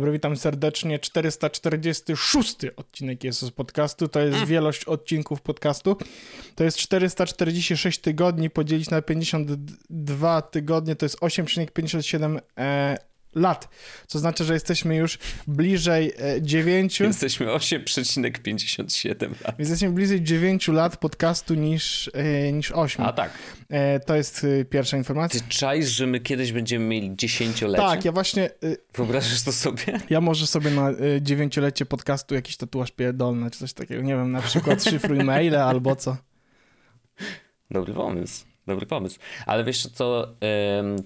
Dobry, witam serdecznie. 446 odcinek jest z podcastu. To jest wielość odcinków podcastu. To jest 446 tygodni podzielić na 52 tygodnie, to jest 8,57 e, lat. Co znaczy, że jesteśmy już bliżej e, 9. Jesteśmy 8,57 lat. Jesteśmy bliżej 9 lat podcastu niż, e, niż 8. A tak. E, to jest e, pierwsza informacja. Ty czaisz, że my kiedyś będziemy mieli dziesięciolecie? Tak, ja właśnie. e, Wyobrażasz to sobie? Ja może sobie na dziewięciolecie podcastu jakiś tatuaż pierdolny, czy coś takiego, nie wiem, na przykład szyfruj maile albo co. Dobry pomysł. Dobry pomysł. Ale wiesz co,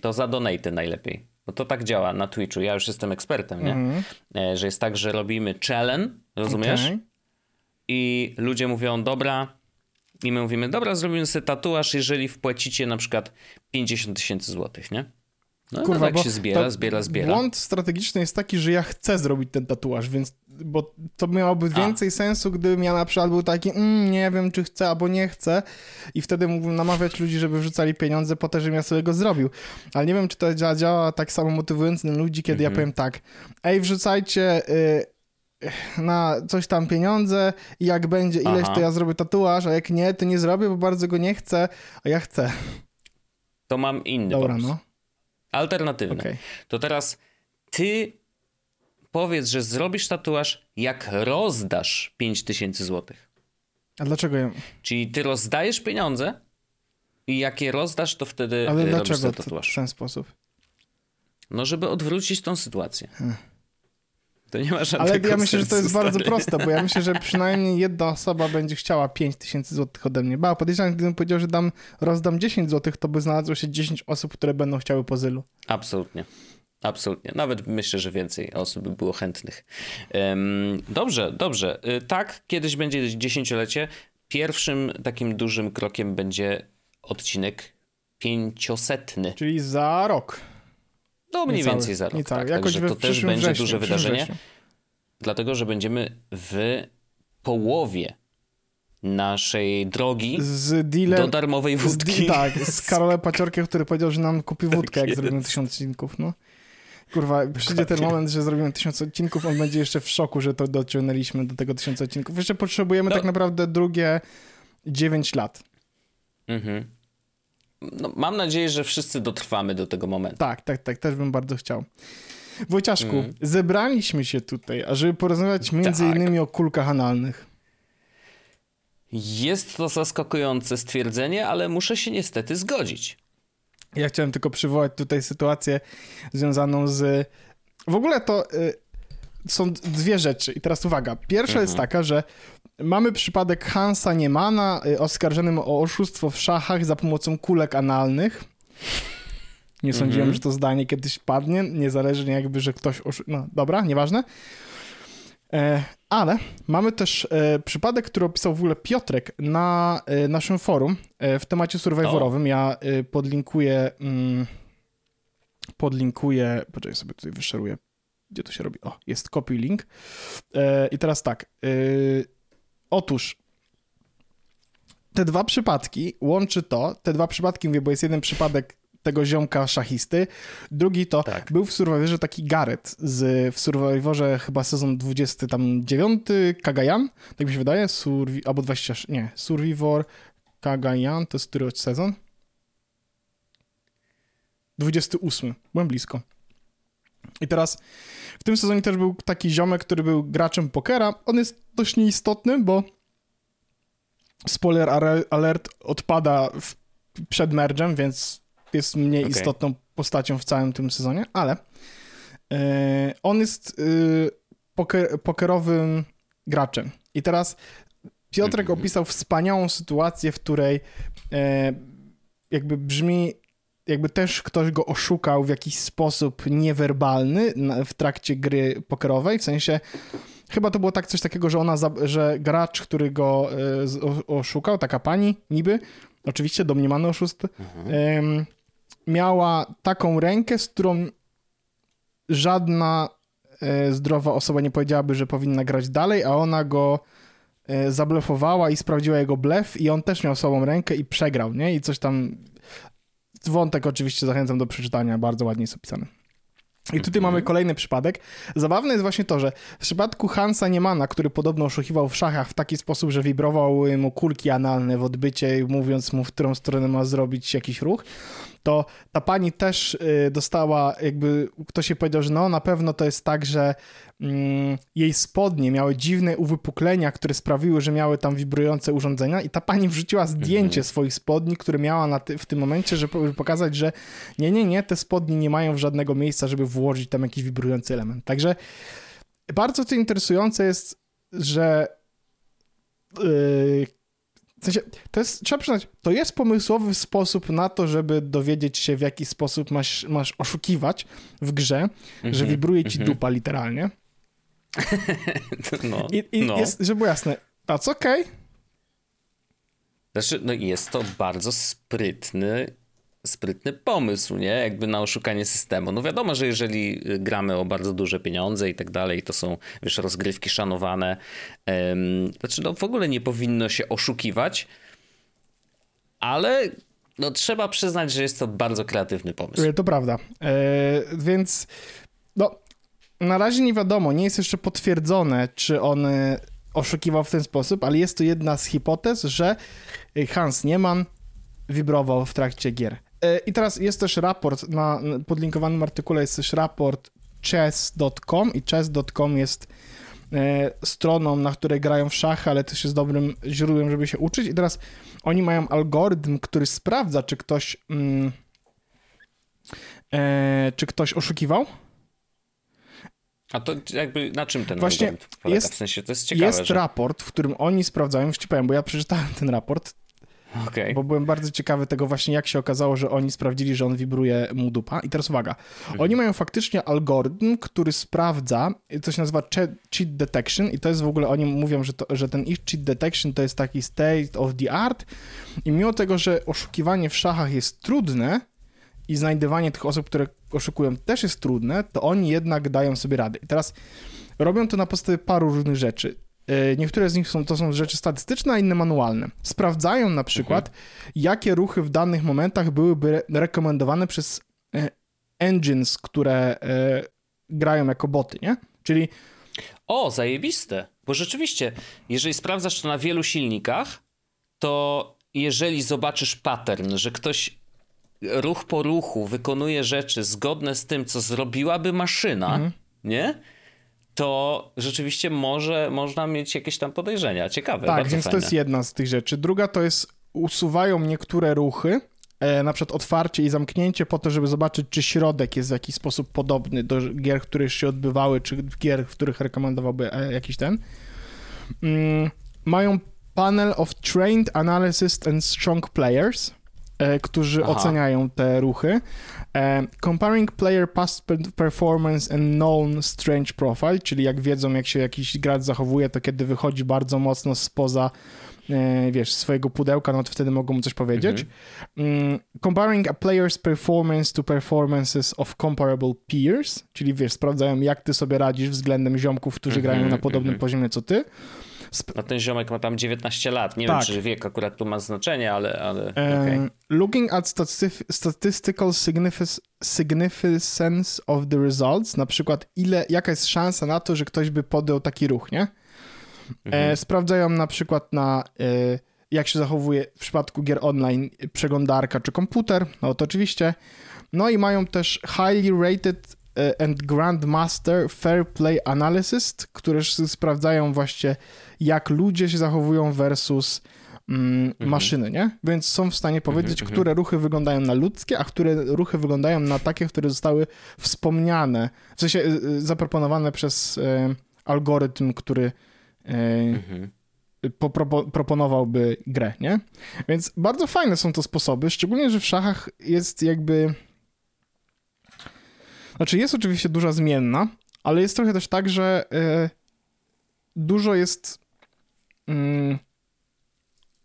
to za donaty najlepiej. Bo to tak działa na Twitchu. Ja już jestem ekspertem, nie? E, że jest tak, że robimy challenge, rozumiesz? Okej. I ludzie mówią, dobra. I my mówimy, dobra, zrobimy sobie tatuaż, jeżeli wpłacicie na przykład 50 tysięcy złotych, nie? No i Kurwa, tak bo się zbiera, zbiera, zbiera. Błąd strategiczny jest taki, że ja chcę zrobić ten tatuaż, więc, bo to miałoby A. więcej sensu, gdybym ja na przykład był taki, mm, nie wiem, czy chcę albo nie chcę i wtedy mógłbym namawiać ludzi, żeby wrzucali pieniądze po to, żebym ja sobie go zrobił. Ale nie wiem, czy to działa, działa tak samo motywując ludzi, kiedy ja Mhm. powiem tak, ej, wrzucajcie... Y, na coś tam pieniądze i jak będzie ileś, Aha. to ja zrobię tatuaż, a jak nie, to nie zrobię, bo bardzo go nie chcę, a ja chcę. To mam inny Dobra, pomysł. no. Alternatywny. Okej. To teraz ty powiedz, że zrobisz tatuaż, jak rozdasz 5000 złotych. A dlaczego ja... Czyli ty rozdajesz pieniądze i jak je rozdasz, to wtedy Ale Ale robisz dlaczego ten to, w tatuaż. ten sposób? No, żeby odwrócić tą sytuację. To nie ma Ale żadnego ja myślę, że to jest bardzo stary. proste, bo ja myślę, że przynajmniej jedna osoba będzie chciała 5 tysięcy złotych ode mnie. Ba, podejrzewam, gdybym powiedział, że dam, rozdam 10 złotych, to by znalazło się 10 osób, które będą chciały pozylu. Absolutnie. Absolutnie. Nawet myślę, że więcej osób by było chętnych. Dobrze, dobrze. Y, Tak, kiedyś będzie dziesięciolecie. Pierwszym takim dużym krokiem będzie odcinek pięciosetny. Czyli za rok. No mniej Niecały, więcej za rok. niecały. Tak, Jakoś Także to też będzie wrześniu, duże wydarzenie, wrześniu. dlatego że będziemy w połowie naszej drogi Z dealem... do darmowej z, wódki. di- tak, z Karolem Paciorkiem, który powiedział, że nam kupi wódkę, jak jest. zrobimy tysiąc odcinków, no. Kurwa, przyjdzie ten moment, że zrobimy tysiąc odcinków, on będzie jeszcze w szoku, że to dociągnęliśmy do tego tysiąca odcinków. Jeszcze potrzebujemy No. tak naprawdę drugie 9 lat. Mhm. No, mam nadzieję, że wszyscy dotrwamy do tego momentu. Tak, tak, tak, też bym bardzo chciał. Wojciaszku, Mm. zebraliśmy się tutaj, ażeby porozmawiać między Tak. innymi o kulkach analnych. Jest to zaskakujące stwierdzenie, ale muszę się niestety zgodzić. Ja chciałem tylko przywołać tutaj sytuację związaną z... W ogóle to y, są dwie rzeczy i teraz uwaga. Pierwsza jest Mhm. taka, że mamy przypadek Hansa Niemana y, oskarżonym o oszustwo w szachach za pomocą kulek analnych. Nie sądziłem, Mhm. że to zdanie kiedyś padnie, niezależnie jakby, że ktoś... Oszu... No dobra, nieważne. E, ale mamy też e, przypadek, który opisał w ogóle Piotrek na e, naszym forum w temacie survivorowym. Ja podlinkuję. Mm, podlinkuję. Poczekaj sobie tutaj wyszeruję. Gdzie to się robi? O, jest copy link. I teraz tak. Otóż te dwa przypadki łączy to. Te dwa przypadki mówię, bo jest jeden przypadek tego ziomka szachisty. Drugi to Tak. był w Survivorze taki Gareth z, w Survivorze chyba sezon 29, Kagayan, tak mi się wydaje, Survi, albo 20, nie, Survivor, Kagayan, to jest który sezon? 28, byłem blisko. I teraz w tym sezonie też był taki ziomek, który był graczem pokera. On jest dość nieistotny, bo spoiler alert odpada w, przed mergem, więc jest mniej Okej. istotną postacią w całym tym sezonie, ale e, on jest e, poker, pokerowym graczem. I teraz Piotrek Mhm. opisał wspaniałą sytuację, w której e, jakby brzmi, jakby też ktoś go oszukał w jakiś sposób niewerbalny w trakcie gry pokerowej, w sensie chyba to było tak coś takiego, że ona, że gracz, który go oszukał, taka pani niby, oczywiście domniemany oszust, em, miała taką rękę, z którą żadna e, zdrowa osoba nie powiedziałaby, że powinna grać dalej, a ona go e, zablefowała i sprawdziła jego blef i on też miał słabą rękę i przegrał, nie? I coś tam... Wątek oczywiście zachęcam do przeczytania, bardzo ładnie jest opisany. I tutaj mamy Mhm. kolejny przypadek. Zabawne jest właśnie to, że w przypadku Hansa Niemana, który podobno oszukiwał w szachach w taki sposób, że wibrował mu kulki analne w odbycie, mówiąc mu, w którą stronę ma zrobić jakiś ruch, to ta pani też y, dostała, jakby ktoś jej powiedział, że no na pewno to jest tak, że mm, jej spodnie miały dziwne uwypuklenia, które sprawiły, że miały tam wibrujące urządzenia i ta pani wrzuciła zdjęcie swoich spodni, które miała na ty, w tym momencie, żeby pokazać, że nie, nie, nie, te spodnie nie mają żadnego miejsca, żeby włożyć tam jakiś wibrujący element. Także bardzo to interesujące jest, że yy, w sensie, to jest, trzeba przyznać, to jest pomysłowy sposób na to, żeby dowiedzieć się, w jaki sposób masz, masz oszukiwać w grze, że Mhm, wibruje ci mhm. dupa literalnie. No, I, i no. jest, żeby było jasne, that's okej. Znaczy, no jest to bardzo sprytny, sprytny pomysł, nie? Jakby na oszukanie systemu. No wiadomo, że jeżeli y, gramy o bardzo duże pieniądze i tak dalej, to są, wiesz, rozgrywki szanowane. Um, znaczy, no w ogóle nie powinno się oszukiwać, ale no trzeba przyznać, że jest to bardzo kreatywny pomysł. To prawda. E, więc no, na razie nie wiadomo, nie jest jeszcze potwierdzone, czy on e, oszukiwał w ten sposób, ale jest to jedna z hipotez, że Hans Niemann wibrował w trakcie gier. E, I teraz jest też raport, na podlinkowanym artykule jest też raport chess.com i chess.com jest e, stroną, na której grają w szachy, ale też jest dobrym źródłem, żeby się uczyć. I teraz oni mają algorytm, który sprawdza, czy ktoś mm, e, czy ktoś oszukiwał. A to jakby na czym ten Właśnie algorytm polega? jest- w sensie to jest ciekawe, jest że... raport, w którym oni sprawdzają, już ci powiem, bo ja przeczytałem ten raport, Okej. bo byłem bardzo ciekawy tego właśnie, jak się okazało, że oni sprawdzili, że on wibruje mu dupa. I teraz uwaga, Mhm. oni mają faktycznie algorytm, który sprawdza, się nazywa che- cheat detection i to jest w ogóle, oni mówią, że, to, że ten ich cheat detection to jest taki state of the art i mimo tego, że oszukiwanie w szachach jest trudne i znajdywanie tych osób, które oszukują też jest trudne, to oni jednak dają sobie radę. I teraz robią to na podstawie paru różnych rzeczy. E, Niektóre z nich są, to są rzeczy statystyczne, a inne manualne. Sprawdzają na przykład, jakie ruchy w danych momentach byłyby re- rekomendowane przez e, engines, które e, grają jako boty, nie? Czyli O, zajebiste. Bo rzeczywiście, jeżeli sprawdzasz to na wielu silnikach, to jeżeli zobaczysz pattern, że ktoś ruch po ruchu wykonuje rzeczy zgodne z tym, co zrobiłaby maszyna, Mhm. nie? To rzeczywiście może, można mieć jakieś tam podejrzenia. Ciekawe, tak, więc fajne. to jest jedna z tych rzeczy. Druga to jest usuwają niektóre ruchy, e, na przykład otwarcie i zamknięcie po to, żeby zobaczyć, czy środek jest w jakiś sposób podobny do gier, które już się odbywały, czy gier, w których rekomendowałby e, jakiś ten. Mm, mają panel of trained analysis and strong players, którzy Aha. oceniają te ruchy. E, comparing player past per- performance and known strange profile, czyli jak wiedzą, jak się jakiś gracz zachowuje, to kiedy wychodzi bardzo mocno spoza e, wiesz, swojego pudełka, no to wtedy mogą mu coś powiedzieć. Mm, comparing a player's performance to performances of comparable peers, czyli wiesz, sprawdzają jak ty sobie radzisz względem ziomków, którzy Mhm, grają na podobnym mhm. poziomie co ty. No ten ziomek ma tam 19 lat. Nie Tak. wiem, czy wiek akurat tu ma znaczenie, ale... ale E, okej. Looking at statistical signific- significance of the results, na przykład ile, jaka jest szansa na to, że ktoś by podjął taki ruch, nie? Mhm. E, sprawdzają na przykład na e, jak się zachowuje w przypadku gier online przeglądarka czy komputer, no to oczywiście. No i mają też highly rated e, and Grandmaster Fair Play Analysis, które sprawdzają właśnie jak ludzie się zachowują versus mm, maszyny, nie? Więc są w stanie powiedzieć, mhm. które ruchy wyglądają na ludzkie, a które ruchy wyglądają na takie, które zostały wspomniane, w sensie e, e, zaproponowane przez e, algorytm, który e, Mhm. po, propo, proponowałby grę, nie? Więc bardzo fajne są to sposoby, szczególnie, że w szachach jest jakby... Znaczy jest oczywiście duża zmienna, ale jest trochę też tak, że dużo jest mm,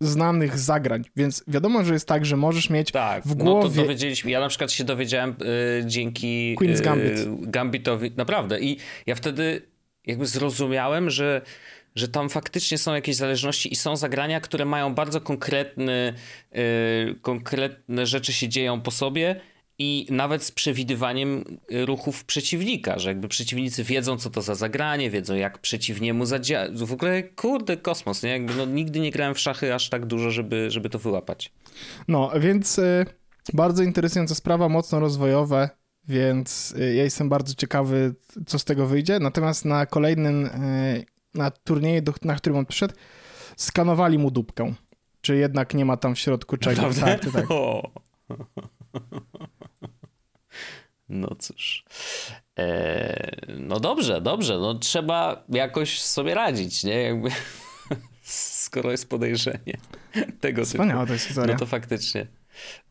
znanych zagrań, więc wiadomo, że jest tak, że możesz mieć Tak, w no to głowie- dowiedzieliśmy, ja na przykład się dowiedziałem y, dzięki Queen's y, Gambit. Gambitowi, naprawdę. I ja wtedy jakby zrozumiałem, że, że tam faktycznie są jakieś zależności i są zagrania, które mają bardzo konkretny, y, konkretne rzeczy się dzieją po sobie i nawet z przewidywaniem ruchów przeciwnika, że jakby przeciwnicy wiedzą, co to za zagranie, wiedzą, jak przeciwniemu zadziałać. W ogóle, kurde, kosmos, nie? Jakby no, nigdy nie grałem w szachy aż tak dużo, żeby, żeby to wyłapać. No, więc y, bardzo interesująca sprawa, mocno rozwojowe, więc y, ja jestem bardzo ciekawy, co z tego wyjdzie. Natomiast na kolejnym, y, na turnieju, do, na którym on przyszedł, skanowali mu dupkę. Czy jednak nie ma tam w środku czegoś? Tak, tak. No cóż. E, no dobrze, dobrze. No trzeba jakoś sobie radzić, nie? Jakby, skoro jest podejrzenie tego Wspaniała typu. to jest historia. No to faktycznie.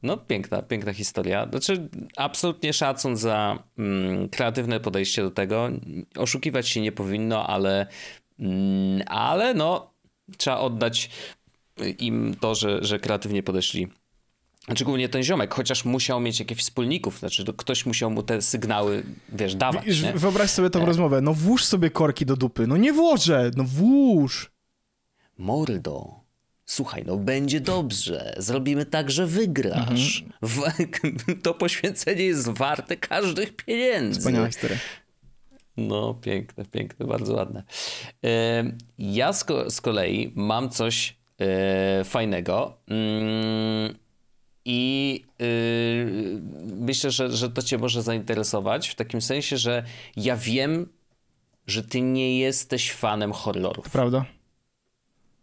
No piękna, piękna historia. Znaczy absolutnie szacun za mm, kreatywne podejście do tego. Oszukiwać się nie powinno, ale, mm, ale no trzeba oddać im to, że, że kreatywnie podeszli Szczególnie ten ziomek, chociaż musiał mieć jakichś wspólników, znaczy ktoś musiał mu te sygnały, wiesz, dawać. Wiesz, wyobraź sobie tą e... rozmowę. No włóż sobie korki do dupy. No nie włożę, no włóż. Mordo, słuchaj, no będzie dobrze. Zrobimy tak, że wygrasz. Mhm. To poświęcenie jest warte każdych pieniędzy. Wspaniała historia. No, piękne, piękne, bardzo ładne. E, ja z, kolei mam coś e, fajnego. I yy, myślę, że, że to Cię może zainteresować w takim sensie, że ja wiem, że Ty nie jesteś fanem horrorów. Prawda.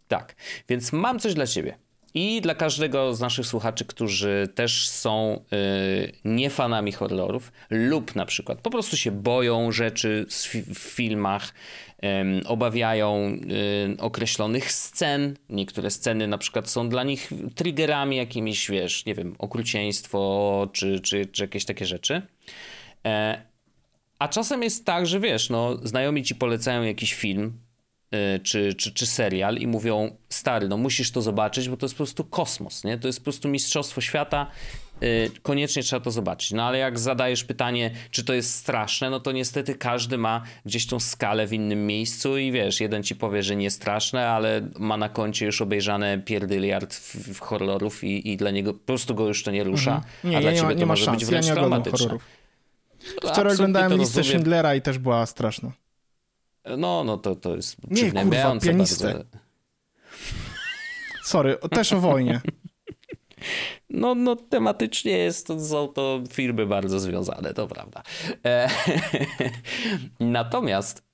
Tak, więc mam coś dla Ciebie. I dla każdego z naszych słuchaczy, którzy też są yy, nie fanami horrorów, lub na przykład po prostu się boją rzeczy w filmach, obawiają y, określonych scen. Niektóre sceny na przykład są dla nich triggerami jakimiś, wiesz, nie wiem, okrucieństwo czy, czy, czy jakieś takie rzeczy. E, a czasem jest tak, że wiesz, no, znajomi ci polecają jakiś film, czy, czy, czy serial i mówią, stary, no musisz to zobaczyć, bo to jest po prostu kosmos, nie? To jest po prostu mistrzostwo świata Y, koniecznie trzeba to zobaczyć. No ale jak zadajesz pytanie, czy to jest straszne, no to niestety każdy ma gdzieś tą skalę w innym miejscu i wiesz, jeden ci powie, że nie straszne, ale ma na koncie już obejrzane pierdyliard w, horrorów i, i dla niego po prostu go już to nie rusza, mhm. nie, a dla ciebie nie to może szans. być wręcz ja traumatyczne. Wczoraj oglądałem listę Schindlera i też była straszna. No, no to, to jest nie, kurwa, pianistę. Bardzo. Sorry, też o wojnie. No, no tematycznie jest, to, są to firmy bardzo związane, to prawda. E, natomiast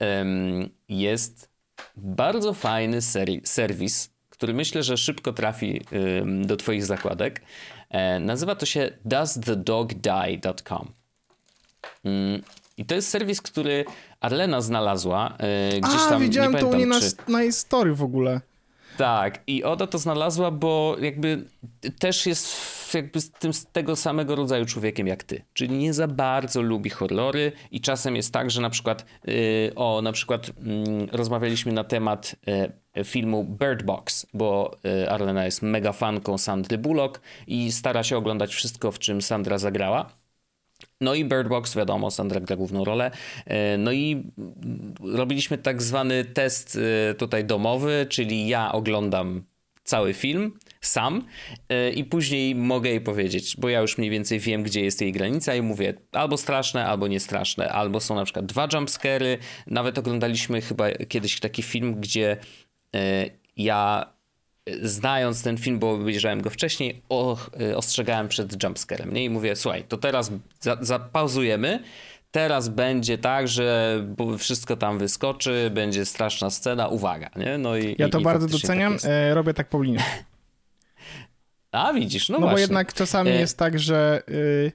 jest bardzo fajny seri- serwis, który myślę, że szybko trafi do twoich zakładek. E, nazywa to się doesthedogdie.com. Mm, I to jest serwis, który Arlena znalazła e, gdzieś A, tam. widziałem nie to u niej na, na historii w ogóle. Tak, i Oda to znalazła, bo jakby też jest jakby z, tym, z tego samego rodzaju człowiekiem jak ty. Czyli nie za bardzo lubi horrory i czasem jest tak, że na przykład yy, o, na przykład yy, rozmawialiśmy na temat yy, filmu Bird Box, bo y, Arlena jest mega fanką Sandry Bullock i stara się oglądać wszystko, w czym Sandra zagrała. No i Bird Box, wiadomo, Sandra gra główną rolę. E, no i robiliśmy tak zwany test e, tutaj domowy, czyli ja oglądam cały film sam e, i później mogę jej powiedzieć, bo ja już mniej więcej wiem, gdzie jest jej granica i mówię albo straszne, albo niestraszne, albo są na przykład dwa jumpscary. Nawet oglądaliśmy chyba kiedyś taki film, gdzie ja znając ten film, bo obejrzałem go wcześniej, y, ostrzegałem przed jumpscarem. Nie? I mówię, słuchaj, to teraz za, zapauzujemy, teraz będzie tak, że wszystko tam wyskoczy, będzie straszna scena, uwaga. Nie? No i, ja to i, bardzo doceniam, tak robię tak po linie. A widzisz, no, no właśnie. bo jednak czasami e... jest tak, że yy,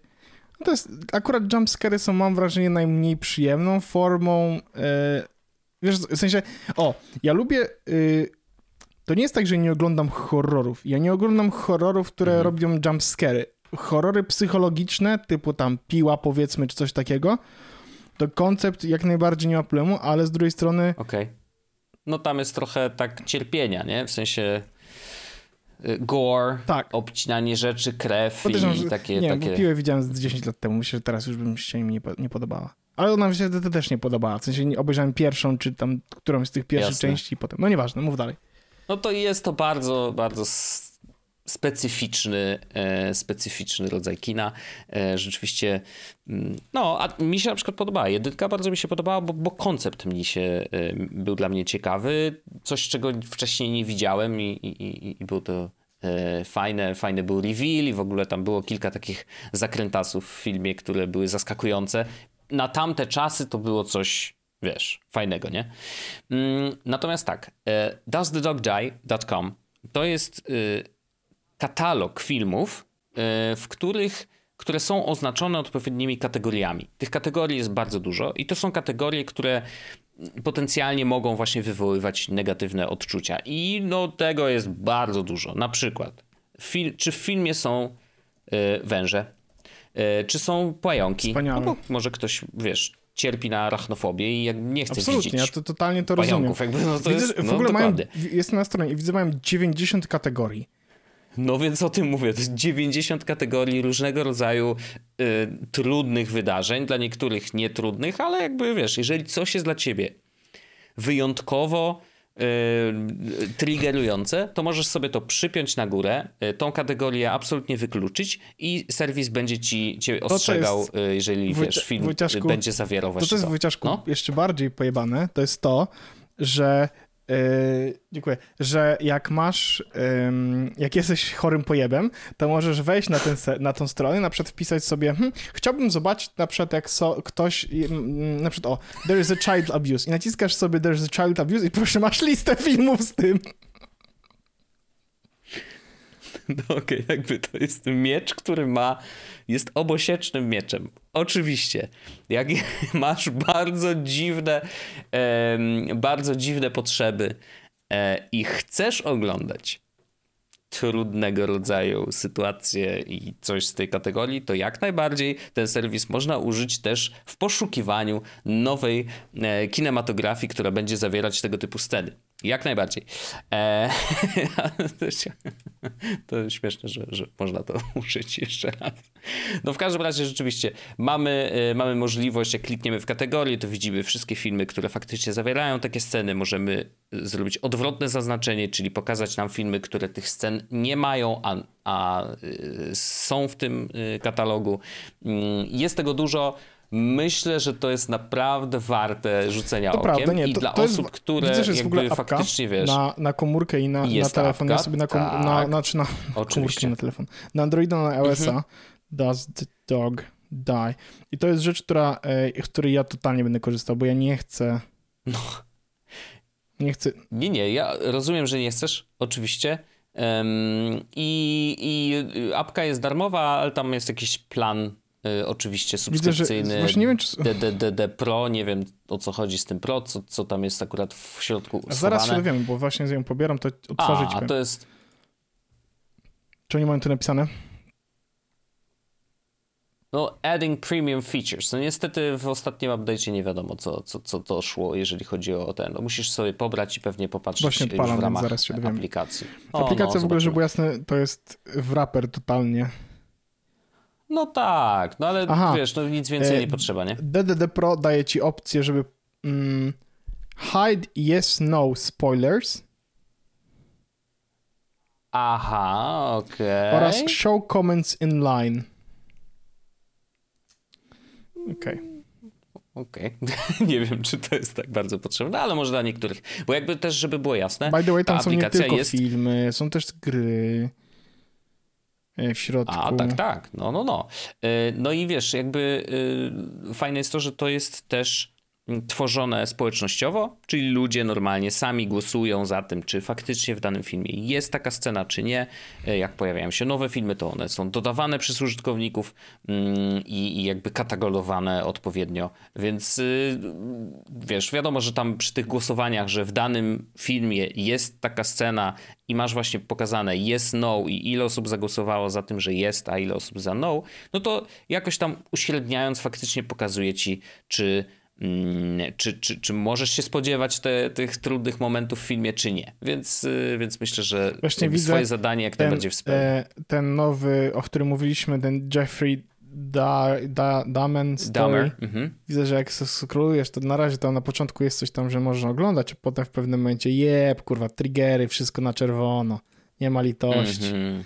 to jest, akurat jumpscary są mam wrażenie najmniej przyjemną formą yy, wiesz, w sensie, o, ja lubię yy, to nie jest tak, że nie oglądam horrorów. Ja nie oglądam horrorów, które mhm. robią jumpscary. Horrory psychologiczne, typu tam piła powiedzmy, czy coś takiego, to koncept jak najbardziej nie ma problemu, ale z drugiej strony... Okej. Okay. No tam jest trochę tak cierpienia, nie? W sensie y, gore, tak. obcinanie rzeczy, krew i takie... Nie, takie... piłę widziałem z 10 lat temu, myślę, że teraz już bym się mi nie, nie podobała. Ale ona mi się też nie podobała, w sensie obejrzałem pierwszą, czy tam którąś z tych pierwszych Jasne. części i potem... No nieważne, mów dalej. No to jest to bardzo, bardzo specyficzny, e, specyficzny rodzaj kina. E, rzeczywiście, mm, no, a mi się na przykład podobała. Jedynka bardzo mi się podobała, bo, bo koncept mi się, e, był dla mnie ciekawy. Coś, czego wcześniej nie widziałem i, i, i był to fajne, fajny był reveal i w ogóle tam było kilka takich zakrętasów w filmie, które były zaskakujące. Na tamte czasy to było coś, wiesz, fajnego, nie? Mm, natomiast tak, doesthedogdie.com to jest katalog filmów, e, w których, które są oznaczone odpowiednimi kategoriami. Tych kategorii jest bardzo dużo i to są kategorie, które potencjalnie mogą właśnie wywoływać negatywne odczucia. I no tego jest bardzo dużo. Na przykład, fil czy w filmie są y, węże, y, czy są pająki. Wspaniale. No może ktoś, wiesz, cierpi na arachnofobię i jak nie chce Absolutnie, widzieć ja to totalnie to pająków. rozumiem. Jakby, no to widzę, jest, w no, ogóle dokładnie. mają, jestem na stronie i widzę, mają 90 kategorii. No więc o tym mówię. To jest 90 kategorii różnego rodzaju y, trudnych wydarzeń, dla niektórych nietrudnych, ale jakby wiesz, jeżeli coś jest dla ciebie wyjątkowo y, triggerujące, to możesz sobie to przypiąć na górę, y, tą kategorię absolutnie wykluczyć i serwis będzie ci cię ostrzegał, jest, y, jeżeli wiesz, film będzie zawierał właśnie to. To jest w Wojciaszku no? jeszcze bardziej pojebane, to jest to, że Yy, dziękuję. Że jak masz, yy, jak jesteś chorym pojebem, to możesz wejść na, ten, na tą stronę, na przykład wpisać sobie, hm, chciałbym zobaczyć na przykład jak so, ktoś, na przykład o, there is a child abuse i naciskasz sobie there is a child abuse i proszę, masz listę filmów z tym. No okej, okay, jakby to jest miecz, który ma, jest obosiecznym mieczem. Oczywiście, jak masz bardzo dziwne, e, bardzo dziwne potrzeby e, i chcesz oglądać trudnego rodzaju sytuacje i coś z tej kategorii, to jak najbardziej ten serwis można użyć też w poszukiwaniu nowej e, kinematografii, która będzie zawierać tego typu sceny. Jak najbardziej. E, to śmieszne, że, że można to użyć jeszcze raz. No w każdym razie rzeczywiście mamy, e, mamy możliwość, jak klikniemy w kategorię, to widzimy wszystkie filmy, które faktycznie zawierają takie sceny. Możemy zrobić odwrotne zaznaczenie, czyli pokazać nam filmy, które tych scen nie mają, a, a e, są w tym e, katalogu. Mm, jest tego dużo. Myślę, że to jest naprawdę warte rzucenia to okiem prawda, nie, i to, dla to osób, jest, które widzę, że jest jakby w ogóle faktycznie wiesz... Na, na komórkę i na, na telefon, apka, ja sobie na, kom, tak. na, znaczy na komórkę na telefon, na Androida, na iOS-a mhm. Does the dog die? I to jest rzecz, która, e, której ja totalnie będę korzystał, bo ja nie chcę... No. Nie chcę... Nie, nie, ja rozumiem, że nie chcesz, oczywiście, um, i, i apka jest darmowa, ale tam jest jakiś plan Y, oczywiście subskrypcyjny Widzę, nie wiem, czy... DDD Pro, nie wiem o co chodzi z tym Pro, co, co tam jest akurat w środku A Zaraz się dowiemy, bo właśnie z nią pobieram, to otworzyć. A, to jest... Czy oni mają tu napisane? No, adding premium features. No niestety w ostatnim update'cie nie wiadomo, co, co, co to szło, jeżeli chodzi o ten. No, musisz sobie pobrać i pewnie popatrzeć Właśnie odpalam, w ramach zaraz się dowiemy. aplikacji. O, Aplikacja no, w ogóle, żeby było jasne, to jest wrapper totalnie. No tak, no ale Aha. wiesz, no nic więcej e, nie potrzeba, nie? DDD Pro daje ci opcję, żeby mm, hide yes, no spoilers. Aha, okej. Okay. Oraz show comments in line. Okej. Okay. Okej. Okay. nie wiem, czy to jest tak bardzo potrzebne, ale może dla niektórych. Bo jakby też, żeby było jasne. By the way, tam są nie tylko jest... filmy, są też gry. E, w środku. A, tak, tak. No, no, no. E, no i wiesz, jakby e, fajne jest to, że to jest też tworzone społecznościowo, czyli ludzie normalnie sami głosują za tym, czy faktycznie w danym filmie jest taka scena, czy nie. Jak pojawiają się nowe filmy, to one są dodawane przez użytkowników mm, i, jakby katalogowane odpowiednio. Więc y, wiesz, wiadomo, że tam przy tych głosowaniach, że w danym filmie jest taka scena i masz właśnie pokazane yes, no i ile osób zagłosowało za tym, że jest, a ile osób za no, no to jakoś tam uśredniając faktycznie pokazuje ci, czy czy, czy, czy możesz się spodziewać te, tych trudnych momentów w filmie, czy nie. Więc, y, więc myślę, że Właśnie widzę swoje zadanie jak ten, najbardziej wspomnę. E, ten nowy, o którym mówiliśmy, ten Jeffrey da, da, Damen story. Mhm. Widzę, że jak skrolujesz, to na razie tam na początku jest coś tam, że można oglądać, a potem w pewnym momencie jeb, kurwa, triggery, wszystko na czerwono. Nie ma litości. Mhm.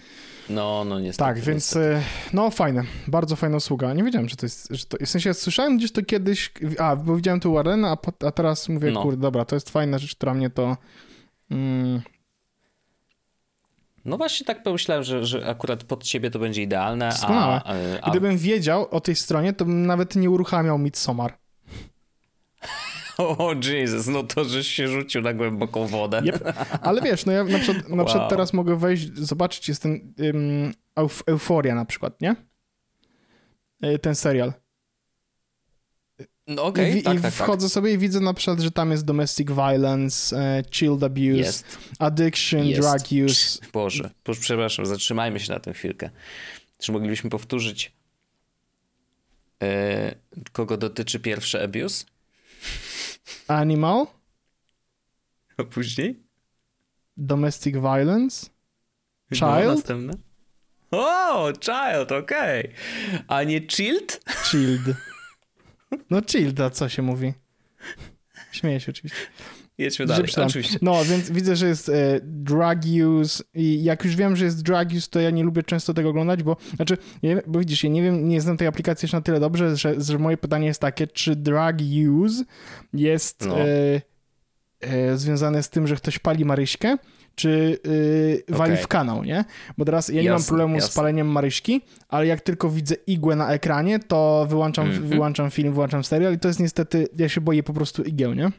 No, no niestety. Tak, więc niestety. e, no fajne, bardzo fajna usługa. Nie wiedziałem, że to jest, że to, w sensie słyszałem gdzieś to kiedyś, a, bo widziałem tu Warrena, a, a teraz mówię, No. kurde, dobra, to jest fajna rzecz, która mnie to... Mm, No właśnie tak pomyślałem, że, że akurat pod ciebie to będzie idealne, Doskonałe. a, a, a Gdybym wiedział o tej stronie, to bym nawet nie uruchamiał Midsommar. O Jesus, no to żeś się rzucił na głęboką wodę. Yep. Ale wiesz, no ja na przykład, na przykład Wow. teraz mogę wejść, zobaczyć, jest ten euf, Euforia na przykład, nie? Y, Ten serial. No okej, I, wi- tak, i tak, tak. wchodzę sobie i widzę na przykład, że tam jest domestic violence, e, child abuse, Jest, addiction, jest. drug use. Boże, Boże, przepraszam, zatrzymajmy się na tę chwilkę. Czy moglibyśmy powtórzyć, e, kogo dotyczy pierwszy abuse? Animal, A później? domestic violence, No, Child? następne. O, child, okej. A nie chilled? child. No child, a co się mówi? Śmieję się oczywiście. Jedźmy dalej, oczywiście. No, więc widzę, że jest e, drug use i jak już wiem, że jest drug use, to ja nie lubię często tego oglądać, bo, znaczy, nie, bo widzisz, ja nie wiem, nie znam tej aplikacji jeszcze na tyle dobrze, że, że moje pytanie jest takie, czy drug use jest No. e, e, związane z tym, że ktoś pali Maryśkę, czy e, wali Okej. w kanał, nie? Bo teraz ja nie mam Jasne, problemu z jasne. paleniem Maryśki, ale jak tylko widzę igłę na ekranie, to wyłączam, Mhm. wyłączam film, wyłączam serial i to jest niestety, ja się boję po prostu igieł, nie?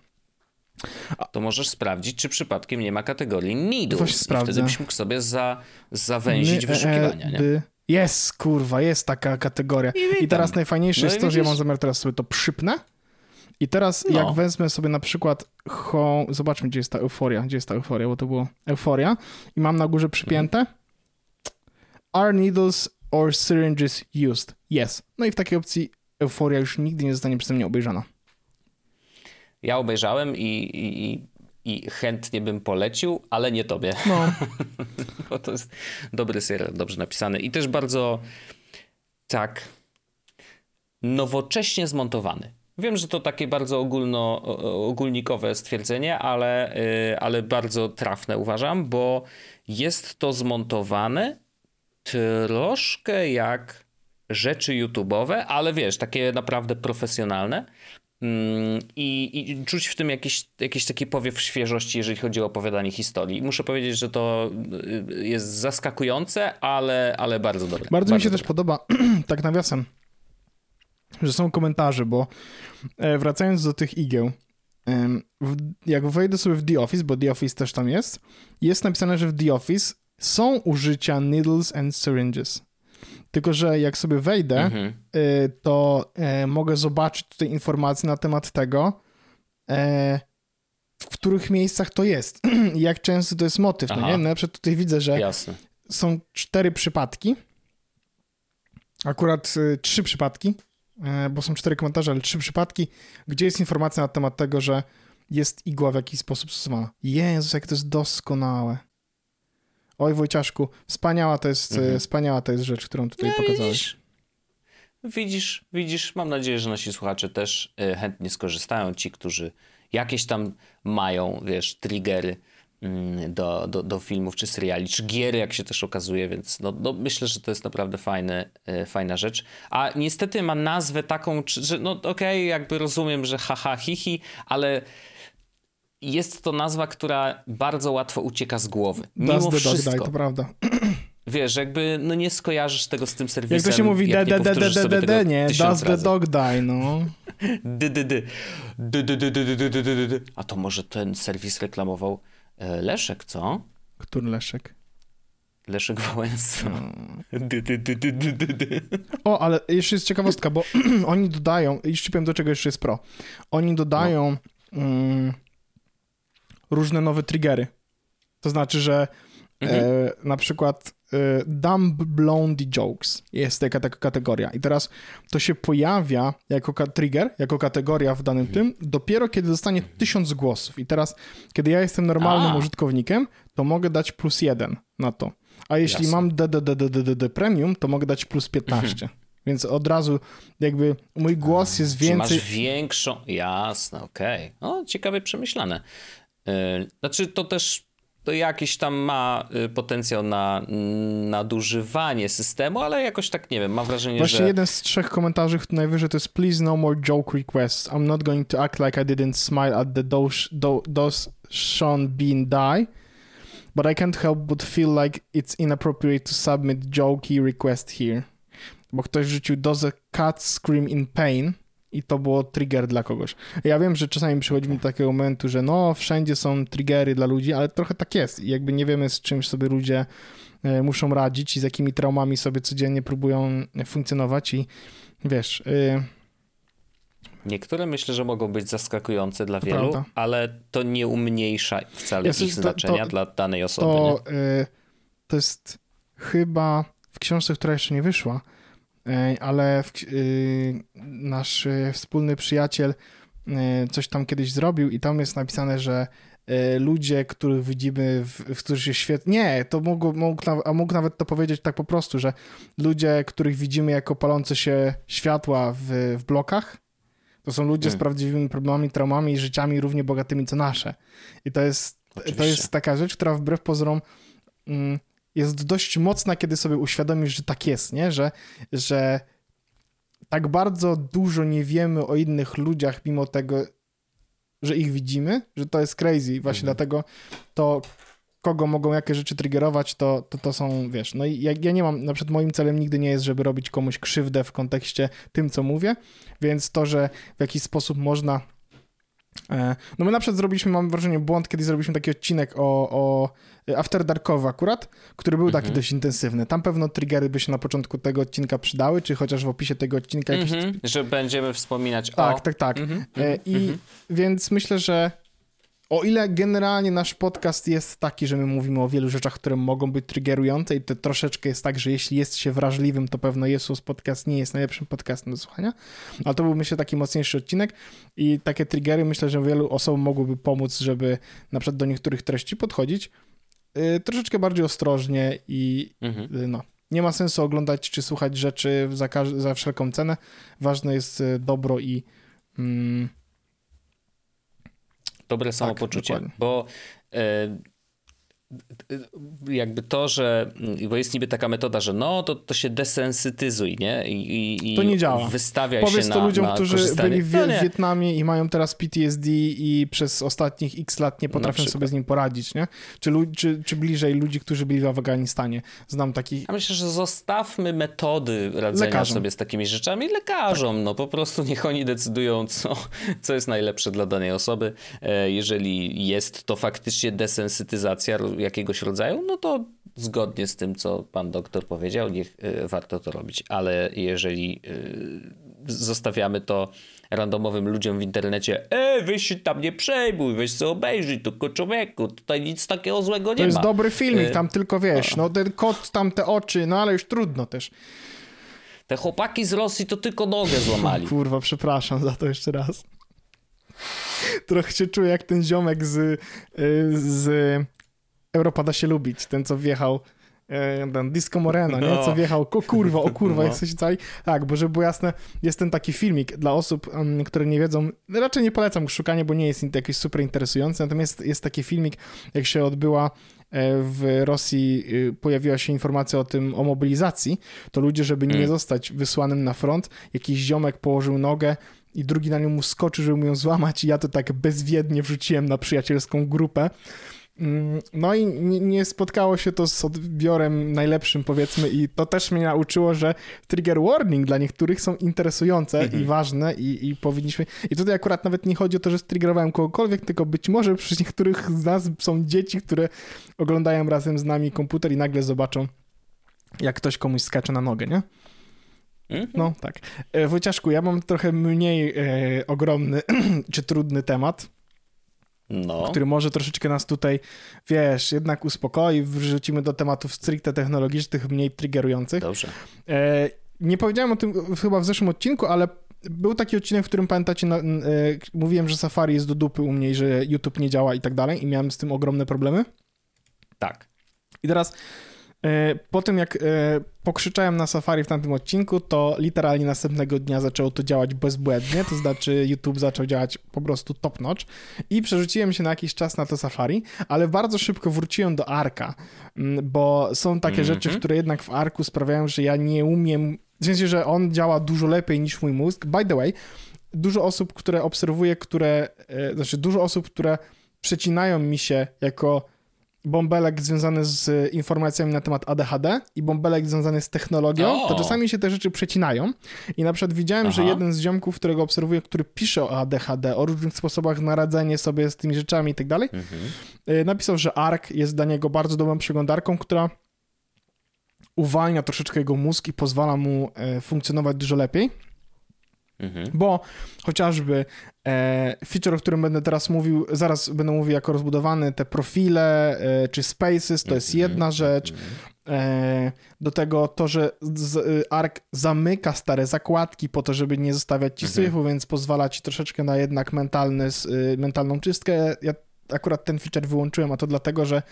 To możesz sprawdzić, czy przypadkiem nie ma kategorii needles. Właśnie I wtedy byś mógł sobie za, zawęzić My- wyszukiwania, e, nie? Jest, kurwa, jest taka kategoria. I I teraz najfajniejsze No jest to, że ja widzisz? mam zamiar teraz sobie to przypnę. I teraz No. jak wezmę sobie na przykład ho... Zobaczmy, gdzie jest ta euforia. Gdzie jest ta euforia, bo to było euforia. I mam na górze przypięte. Are needles or syringes used? Yes. No i w takiej opcji euforia już nigdy nie zostanie przeze mnie obejrzana. Ja obejrzałem i, i, i, chętnie bym polecił, ale nie tobie, No, bo to jest dobry serial, dobrze napisany i też bardzo tak nowocześnie zmontowany. Wiem, że to takie bardzo ogólno, ogólnikowe stwierdzenie, ale, y, ale bardzo trafne uważam, bo jest to zmontowane troszkę jak rzeczy YouTube'owe, ale wiesz, takie naprawdę profesjonalne. Mm, I, I czuć w tym jakiś, jakiś taki powiew świeżości, jeżeli chodzi o opowiadanie historii. Muszę powiedzieć, że to y, jest zaskakujące, ale, ale bardzo dobre. Bardzo mi się też dobre. podoba, tak nawiasem, że są komentarze, bo e, wracając do tych igieł, jak wejdę sobie w The Office, bo The Office też tam jest, jest napisane, że w The Office są użycia needles and syringes. Tylko, że jak sobie wejdę, Mhm. y, to e, mogę zobaczyć tutaj informacje na temat tego, e, w których miejscach to jest jak często to jest motyw. No nie? Na przykład tutaj widzę, że Jasne. są cztery przypadki. Akurat y, trzy przypadki, y, bo są cztery komentarze, ale trzy przypadki, gdzie jest informacja na temat tego, że jest igła w jakiś sposób stosowana. Jezus, jak to jest doskonałe. Oj, Wojciaszku, wspaniała to jest, Mhm. wspaniała to jest rzecz, którą tutaj No, pokazałeś. Widzisz, widzisz, widzisz, mam nadzieję, że nasi słuchacze też y, chętnie skorzystają. Ci, którzy jakieś tam mają, wiesz, triggery mm, do, do, do filmów czy seriali, czy giery, jak się też okazuje, więc no, no myślę, że to jest naprawdę fajne, y, fajna rzecz. A niestety ma nazwę taką, że no okej, jakby rozumiem, że haha, hihi, ale jest to nazwa, która bardzo łatwo ucieka z głowy. Mimo That's wszystko. Dog, daj, to prawda. Wiesz, jakby no nie skojarzysz tego z tym serwisem. Jak to się mówi, d nie, does the dog die, no. A to może ten serwis reklamował Leszek, co? Który Leszek? Leszek Wałęsa. O, ale jeszcze jest ciekawostka, bo oni dodają, i powiem do czego jeszcze jest pro. Oni dodają... No różne nowe triggery. To znaczy, że Mhm. e, na przykład e, dumb blondie jokes jest taka, taka kategoria. I teraz to się pojawia jako trigger, jako kategoria w danym Mhm. tym, dopiero kiedy dostanie tysiąc głosów. I teraz, kiedy ja jestem normalnym A. użytkownikiem, to mogę dać plus jeden na to. A jeśli Jasne. mam DDDDD premium, to mogę dać plus 15. Więc od razu jakby mój głos jest Czy więcej... masz większą... Jasne, okej. O, ciekawie przemyślane. E, Znaczy, to też to jakiś tam ma y, potencjał na nadużywanie systemu, ale jakoś tak nie wiem, mam wrażenie, Właśnie że... jeden z trzech komentarzy najwyżej to jest please no more joke requests. I'm not going to act like I didn't smile at the those, those Sean Bean die, but I can't help but feel like it's inappropriate to submit jokey request here. Bo ktoś rzucił does a cat scream in pain i to było trigger dla kogoś. Ja wiem, że czasami przychodzi mi do takiego momentu, że no, wszędzie są triggery dla ludzi, ale trochę tak jest i jakby nie wiemy z czymś sobie ludzie e, muszą radzić i z jakimi traumami sobie codziennie próbują funkcjonować i wiesz... Y, Niektóre myślę, że mogą być zaskakujące dla wielu, prawda. ale to nie umniejsza wcale ich to, znaczenia to, dla danej osoby. To, y, to jest chyba w książce, która jeszcze nie wyszła, ale w, y, nasz e, wspólny przyjaciel e, coś tam kiedyś zrobił i tam jest napisane, że ludzie, których widzimy, w, w których się świetnie. Nie, to mógł, mógł, a mógł nawet to powiedzieć tak po prostu, że ludzie, których widzimy jako palące się światła w, w blokach, to są ludzie hmm. z prawdziwymi problemami, traumami i życiami równie bogatymi co nasze. I to jest, to jest taka rzecz, która wbrew pozorom. Jest dość mocna, kiedy sobie uświadomisz, że tak jest, nie? Że, że tak bardzo dużo nie wiemy o innych ludziach, mimo tego, że ich widzimy, że to jest crazy. Właśnie mhm. dlatego to, kogo mogą jakie rzeczy triggerować, to, to, to są, wiesz, no i ja, ja nie mam, na przykład moim celem nigdy nie jest, żeby robić komuś krzywdę w kontekście tym, co mówię, więc to, że w jakiś sposób można no my na przykład zrobiliśmy, mam wrażenie, błąd, kiedy zrobiliśmy taki odcinek o, o After Darkowy akurat, który był taki mhm. dość intensywny. Tam pewno triggery by się na początku tego odcinka przydały, czy chociaż w opisie tego odcinka jakieś... Mhm. Że będziemy wspominać tak, o... Tak, tak, tak. Mhm. E, I mhm. więc myślę, że o ile generalnie nasz podcast jest taki, że my mówimy o wielu rzeczach, które mogą być triggerujące i to troszeczkę jest tak, że jeśli jest się wrażliwym, to pewno Jesus Podcast nie jest najlepszym podcastem do słuchania, ale to był myślę taki mocniejszy odcinek i takie triggery myślę, że wielu osobom mogłyby pomóc, żeby na przykład do niektórych treści podchodzić Y, troszeczkę bardziej ostrożnie i mhm. Y, no, nie ma sensu oglądać czy słuchać rzeczy za, za wszelką cenę. Ważne jest y, dobro i. Mm, Dobre tak, samopoczucie, tak, bo jakby to, że bo jest niby taka metoda, że no to, to się desensytyzuj, nie? I, i to nie działa. Wystawiaj Powiedz się to na, ludziom, na którzy byli w, w, Wietnamie i mają teraz PTSD i przez ostatnich x lat nie potrafią sobie z nim poradzić, nie? Czy, czy, czy bliżej ludzi, którzy byli w Afganistanie. Znam takich... Ja myślę, że zostawmy metody radzenia lekarzom. sobie z takimi rzeczami lekarzom. Tak. No po prostu niech oni decydują, co, co jest najlepsze dla danej osoby. E, jeżeli jest to faktycznie desensytyzacja jakiegoś rodzaju, no to zgodnie z tym, co pan doktor powiedział, niech y, warto to robić. Ale jeżeli y, zostawiamy to randomowym ludziom w internecie, e, weź się tam nie przejmuj, weź sobie obejrzyj, tylko człowieku, tutaj nic takiego złego nie ma. To jest dobry filmik, y, tam tylko wiesz, no ten kot, tam te oczy, no ale już trudno też. Te chłopaki z Rosji to tylko nogę złamali. Kurwa, przepraszam za to jeszcze raz. Trochę się czuję jak ten ziomek z, z Europa da się lubić, ten co wjechał e, ten Disco Moreno, nie? Co no. wjechał, o kurwa, o kurwa, no. jesteś cali. Tak, bo żeby było jasne, jest ten taki filmik dla osób, um, które nie wiedzą, raczej nie polecam szukania, bo nie jest jakiś super interesujący, natomiast jest taki filmik, jak się odbyła e, w Rosji y, pojawiła się informacja o tym, o mobilizacji, to ludzie, żeby nie mm. zostać wysłanym na front, jakiś ziomek położył nogę i drugi na nią mu skoczy, żeby mu ją złamać i ja to tak bezwiednie wrzuciłem na przyjacielską grupę no i nie spotkało się to z odbiorem najlepszym, powiedzmy, i to też mnie nauczyło, że trigger warning dla niektórych są interesujące mm i mhm. ważne i, i, powinniśmy. I tutaj akurat nawet nie chodzi o to, że striggerowałem kogokolwiek, tylko być może przy niektórych z nas są dzieci, które oglądają razem z nami komputer i nagle zobaczą, jak ktoś komuś skacze na nogę, nie? Mhm. No tak. E, Wojciaszku, ja mam trochę mniej e, ogromny czy trudny temat no. który może troszeczkę nas tutaj, wiesz, jednak uspokoi, wrzucimy do tematów stricte technologicznych, mniej triggerujących. Dobrze. E, nie powiedziałem o tym chyba w zeszłym odcinku, ale był taki odcinek, w którym pamiętacie, e, mówiłem, że Safari jest do dupy u mnie, że YouTube nie działa i tak dalej i miałem z tym ogromne problemy. Tak. I teraz po tym jak e, pokrzyczałem na Safari w tamtym odcinku, to literalnie następnego dnia zaczęło to działać bezbłędnie, to znaczy YouTube zaczął działać po prostu top notch i przerzuciłem się na jakiś czas na to Safari, ale bardzo szybko wróciłem do Arka, mm, bo są takie mm -hmm. rzeczy, które jednak w Arku sprawiają, że ja nie umiem, w sensie, że on działa dużo lepiej niż mój mózg. By the way, dużo osób, które obserwuję, które, e, znaczy dużo osób, które przecinają mi się jako bąbelek związany z informacjami na temat ADHD i bąbelek związany z technologią, o! to czasami się te rzeczy przecinają. I na przykład widziałem, Aha. że jeden z ziomków, którego obserwuję, który pisze o ADHD, o różnych sposobach na radzenie sobie z tymi rzeczami i tak dalej, mhm. Y, napisał, że ARK jest dla niego bardzo dobrą przeglądarką, która uwalnia troszeczkę jego mózg i pozwala mu e, funkcjonować dużo lepiej. Mhm. Bo chociażby e, feature, o którym będę teraz mówił, zaraz będę mówił jako rozbudowany, te profile e, czy spaces, to jest mhm. jedna rzecz. Mhm. E, do tego to, że z, e, ARC zamyka stare zakładki po to, żeby nie zostawiać ci syfu, mhm. więc pozwala ci troszeczkę na jednak mentalny, e, mentalną czystkę. Ja akurat ten feature wyłączyłem, a to dlatego, że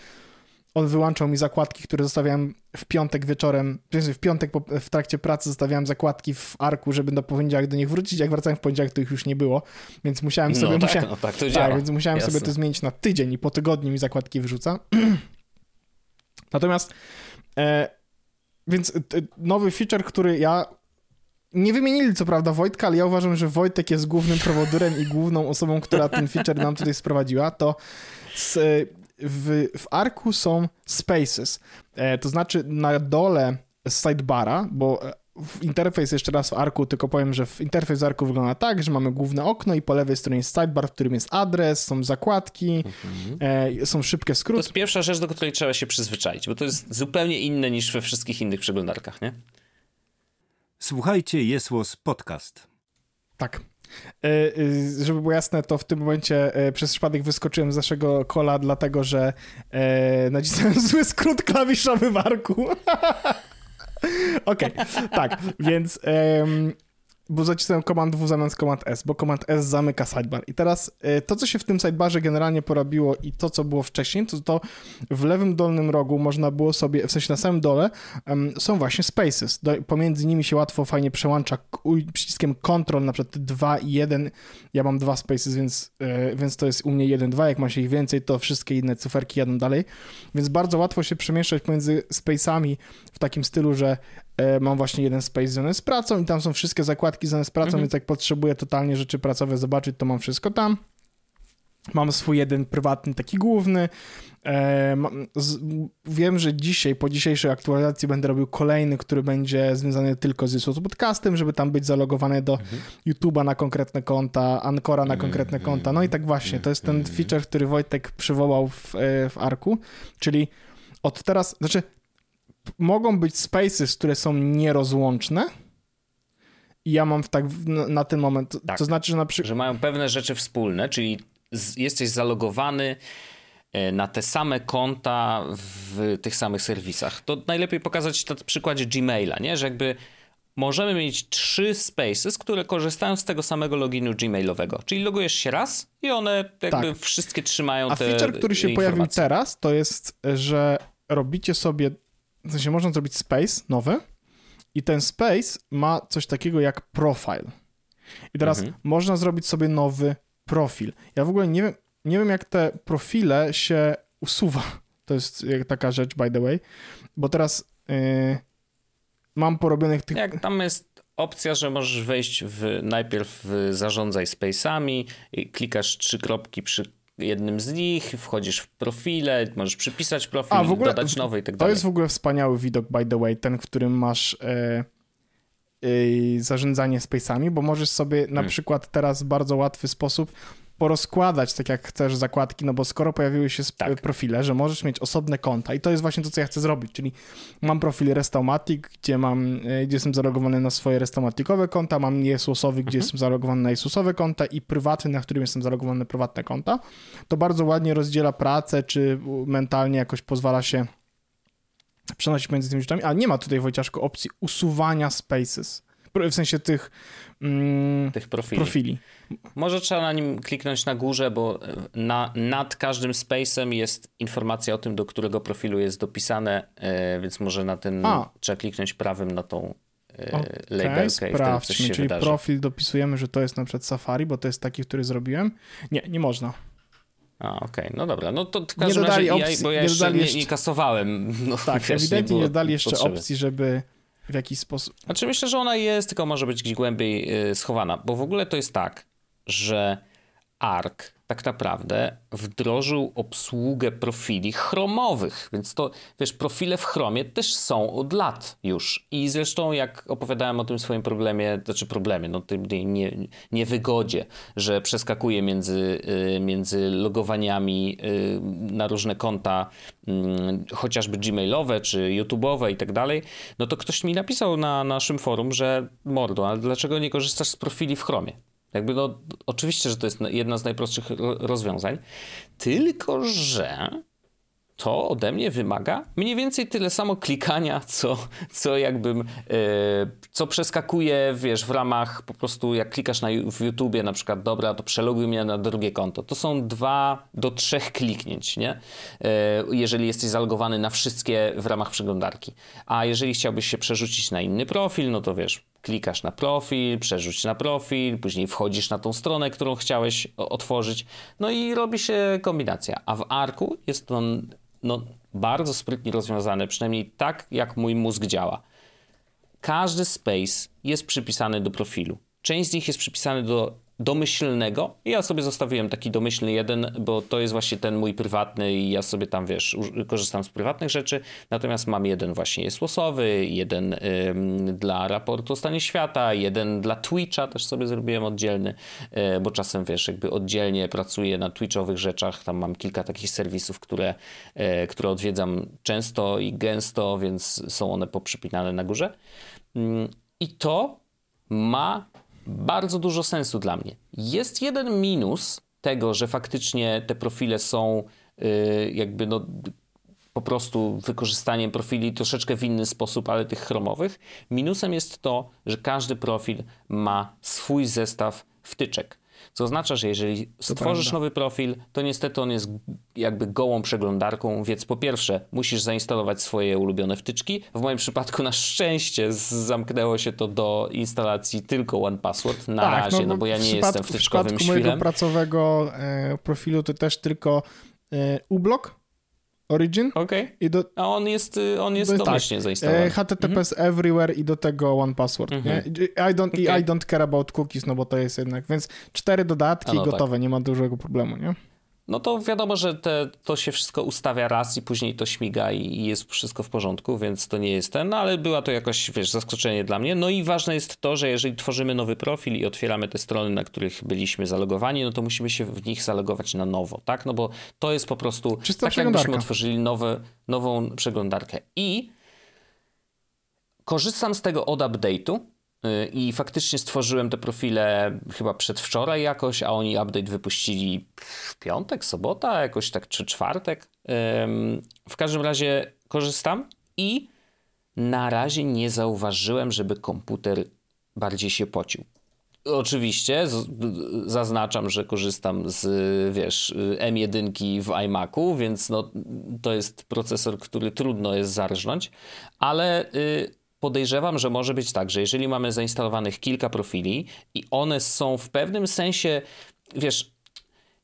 on wyłączał mi zakładki, które zostawiałem w piątek wieczorem, w piątek w trakcie pracy zostawiałem zakładki w arku, żeby do poniedziałek do nich wrócić. Jak wracałem w poniedziałek, to ich już nie było, więc musiałem sobie... No tak, musiałem, no tak, to działa. Tak, więc musiałem Jasne. sobie to zmienić na tydzień i po tygodniu mi zakładki wyrzuca. Natomiast e, więc e, nowy feature, który ja nie wymienili co prawda Wojtka, ale ja uważam, że Wojtek jest głównym prowodurem i główną osobą, która ten feature nam tutaj sprowadziła, to z, w, w Arku są spaces, e, to znaczy na dole sidebara, bo e, w interfejs jeszcze raz w Arku, tylko powiem, że w interfejs w Arku wygląda tak, że mamy główne okno i po lewej stronie jest sidebar, w którym jest adres, są zakładki, mhm. e, są szybkie skróty. To jest pierwsza rzecz, do której trzeba się przyzwyczaić, bo to jest zupełnie inne niż we wszystkich innych przeglądarkach, nie? Słuchajcie, jest podcast. Tak. E, e, żeby było jasne, to w tym momencie e, przez przypadek wyskoczyłem z naszego kola, dlatego że nacisnąłem zły skrót klawiszowy w arku. Okej, okay, tak, więc bo zacisnąłem Command W zamiast Command S, bo Command S zamyka sidebar. I teraz e, to, co się w tym sidebarze generalnie porobiło i to, co było wcześniej, to to w lewym dolnym rogu można było sobie, w sensie na samym dole um, są właśnie spaces. Do, pomiędzy nimi się łatwo, fajnie przełącza przyciskiem Ctrl, na przykład 2 i 1. Ja mam dwa spaces, więc, yy, więc to jest u mnie 1, 2. Jak ma się ich więcej, to wszystkie inne cyferki jadą dalej. Więc bardzo łatwo się przemieszczać pomiędzy spacami w takim stylu, że mam właśnie jeden space związany z pracą i tam są wszystkie zakładki związane z pracą, mhm. więc jak potrzebuję totalnie rzeczy pracowe zobaczyć, to mam wszystko tam. Mam swój jeden prywatny, taki główny. E, wiem, że dzisiaj, po dzisiejszej aktualizacji będę robił kolejny, który będzie związany tylko z YouTube Podcastem, żeby tam być zalogowany do mhm. YouTube'a na konkretne konta, Ancora na konkretne mhm. konta. No i tak właśnie, to jest ten feature, który Wojtek przywołał w, e, w Arku, czyli od teraz, znaczy mogą być spaces, które są nierozłączne. I ja mam w tak na, na ten moment. Tak, to znaczy, że na przykład. Że mają pewne rzeczy wspólne, czyli z, jesteś zalogowany e, na te same konta w tych samych serwisach. To najlepiej pokazać na przykładzie Gmaila, nie? Że jakby możemy mieć trzy spaces, które korzystają z tego samego loginu gmailowego. Czyli logujesz się raz i one jakby tak. wszystkie trzymają A te A feature, który się pojawił teraz, to jest, że robicie sobie w sensie można zrobić space nowy i ten space ma coś takiego jak profile. I teraz mhm. można zrobić sobie nowy profil. Ja w ogóle nie wiem, nie wiem jak te profile się usuwa. To jest taka rzecz, by the way, bo teraz yy, mam porobionych tych... Jak tam jest opcja, że możesz wejść w, najpierw w zarządzaj space'ami, klikasz trzy kropki przy jednym z nich, wchodzisz w profile, możesz przypisać profil, A, w ogóle, dodać nowy i tak dalej. To jest w ogóle wspaniały widok, by the way, ten, w którym masz e, e, zarządzanie space'ami, bo możesz sobie na hmm. przykład teraz w bardzo łatwy sposób porozkładać tak jak chcesz zakładki, no bo skoro pojawiły się tak. profile, że możesz mieć osobne konta i to jest właśnie to, co ja chcę zrobić, czyli mam profil Restaumatic, gdzie mam, e, gdzie jestem zalogowany na swoje Restaumaticowe konta, mam Jesusowy, gdzie mhm. jestem zalogowany na Jesusowe konta i prywatny, na którym jestem zalogowany na prywatne konta. To bardzo ładnie rozdziela pracę, czy mentalnie jakoś pozwala się przenosić między tymi rzeczami, a nie ma tutaj Wojciaszku opcji usuwania spaces W sensie tych, mm, tych profili. profili. Może trzeba na nim kliknąć na górze, bo e, na, nad każdym spacem jest informacja o tym, do którego profilu jest dopisane, e, więc może na ten A. trzeba kliknąć prawym na tą e, Okej, labelkę i wtedy coś się czyli wydarzy. profil dopisujemy, że to jest na przykład Safari, bo to jest taki, który zrobiłem. Nie, nie można. A, okej, no dobra, no to w każdym dodali razie, opcji- ja, bo ja nie jeszcze nie, jeszcze- nie kasowałem. No, Tak, wiesz, ewidentnie nie dali jeszcze potrzeby. opcji, żeby w jakiś sposób... Znaczy myślę, że ona jest, tylko może być gdzieś głębiej y, schowana, bo w ogóle to jest tak, że ARC tak naprawdę wdrożył obsługę profili chromowych, więc to, wiesz, profile w Chromie też są od lat już i zresztą jak opowiadałem o tym swoim problemie, znaczy problemie, no tym nie, niewygodzie, że przeskakuje między, y, między logowaniami y, na różne konta, mm, chociażby gmailowe czy YouTube'owe i tak dalej, no to ktoś mi napisał na naszym forum, że mordo, ale dlaczego nie korzystasz z profili w Chromie? Jakby no, oczywiście, że to jest jedna z najprostszych ro- rozwiązań, tylko że to ode mnie wymaga mniej więcej tyle samo klikania, co, co jakbym, e, co przeskakuje, wiesz, w ramach po prostu jak klikasz na, w YouTubie na przykład, dobra, to przeloguj mnie na drugie konto. To są dwa do trzech kliknięć, nie? E, jeżeli jesteś zalogowany na wszystkie w ramach przeglądarki. A jeżeli chciałbyś się przerzucić na inny profil, no to wiesz, klikasz na profil, przerzuć na profil, później wchodzisz na tą stronę, którą chciałeś otworzyć, no i robi się kombinacja. A w Arku jest to no, bardzo sprytnie rozwiązane, przynajmniej tak, jak mój mózg działa. Każdy space jest przypisany do profilu. Część z nich jest przypisany do domyślnego. Ja sobie zostawiłem taki domyślny jeden, bo to jest właśnie ten mój prywatny i ja sobie tam, wiesz, korzystam z prywatnych rzeczy. Natomiast mam jeden właśnie jest losowy, jeden dla raportu o stanie świata, jeden dla Twitcha też sobie zrobiłem oddzielny, y, bo czasem, wiesz, jakby oddzielnie pracuję na Twitchowych rzeczach. Tam mam kilka takich serwisów, które, y, które odwiedzam często i gęsto, więc są one poprzypinane na górze. Ym, I to ma bardzo dużo sensu dla mnie. Jest jeden minus tego, że faktycznie te profile są yy, jakby no po prostu wykorzystaniem profili troszeczkę w inny sposób, ale tych chromowych. Minusem jest to, że każdy profil ma swój zestaw wtyczek. Co oznacza, że jeżeli stworzysz nowy profil, to niestety on jest jakby gołą przeglądarką, więc po pierwsze musisz zainstalować swoje ulubione wtyczki. W moim przypadku na szczęście zamknęło się to do instalacji tylko One Password na razie, no, bo ja nie jestem wtyczkowym W przypadku mojego świrem. pracowego e, profilu to też tylko e, uBlock, Origin Okej. i do, A on jest, y, on jest jest domyślnie tak, zainstalowany. HTTPS Everywhere i do tego One Password. Mhm. Nie? I, don't, I Okej. I don't care about cookies, no bo to jest jednak, więc cztery dodatki no gotowe, nie ma dużego problemu, nie? No to wiadomo, że te, to się wszystko ustawia raz i później to śmiga i, i jest wszystko w porządku, więc to nie jest ten, no ale była to jakoś, wiesz, zaskoczenie dla mnie. No i ważne jest to, że jeżeli tworzymy nowy profil i otwieramy te strony, na których byliśmy zalogowani, no to musimy się w nich zalogować na nowo, tak? No bo to jest po prostu Czysta tak, jakbyśmy otworzyli nowe, nową przeglądarkę. I korzystam z tego od update'u i faktycznie stworzyłem te profile chyba przedwczoraj jakoś, a oni update wypuścili w piątek, sobota, jakoś tak, czy czwartek. W każdym razie korzystam i na razie nie zauważyłem, żeby komputer bardziej się pocił. Oczywiście zaznaczam, że korzystam z, wiesz, M1 w iMacu, więc no, to jest procesor, który trudno jest zarżnąć, ale y, podejrzewam, że może być tak, że jeżeli mamy zainstalowanych kilka profili i one są w pewnym sensie, wiesz,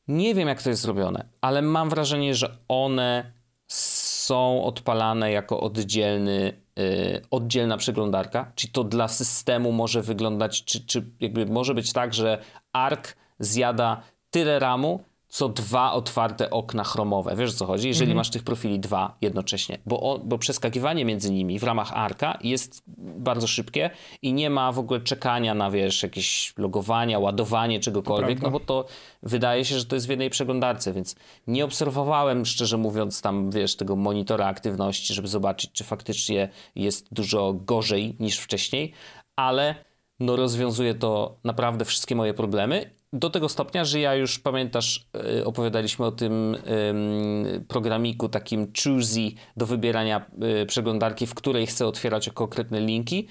nie wiem jak to jest zrobione, ale mam wrażenie, że one są odpalane jako oddzielny, yy, oddzielna przeglądarka. Czy to dla systemu może wyglądać, czy, czy jakby może być tak, że ARC zjada tyle ramu, co dwa otwarte okna chromowe. Wiesz o co chodzi? Jeżeli masz tych profili dwa jednocześnie, bo, o, bo przeskakiwanie między nimi w ramach ARKa jest bardzo szybkie i nie ma w ogóle czekania na, wiesz, jakieś logowania, ładowanie czegokolwiek, no bo to wydaje się, że to jest w jednej przeglądarce, więc nie obserwowałem, szczerze mówiąc, tam, wiesz, tego monitora aktywności, żeby zobaczyć, czy faktycznie jest dużo gorzej niż wcześniej, ale no rozwiązuje to naprawdę wszystkie moje problemy. Do tego stopnia, że ja już pamiętasz, y, opowiadaliśmy o tym ym, programiku takim Choosy do wybierania y, przeglądarki, w której chcę otwierać konkretne linki.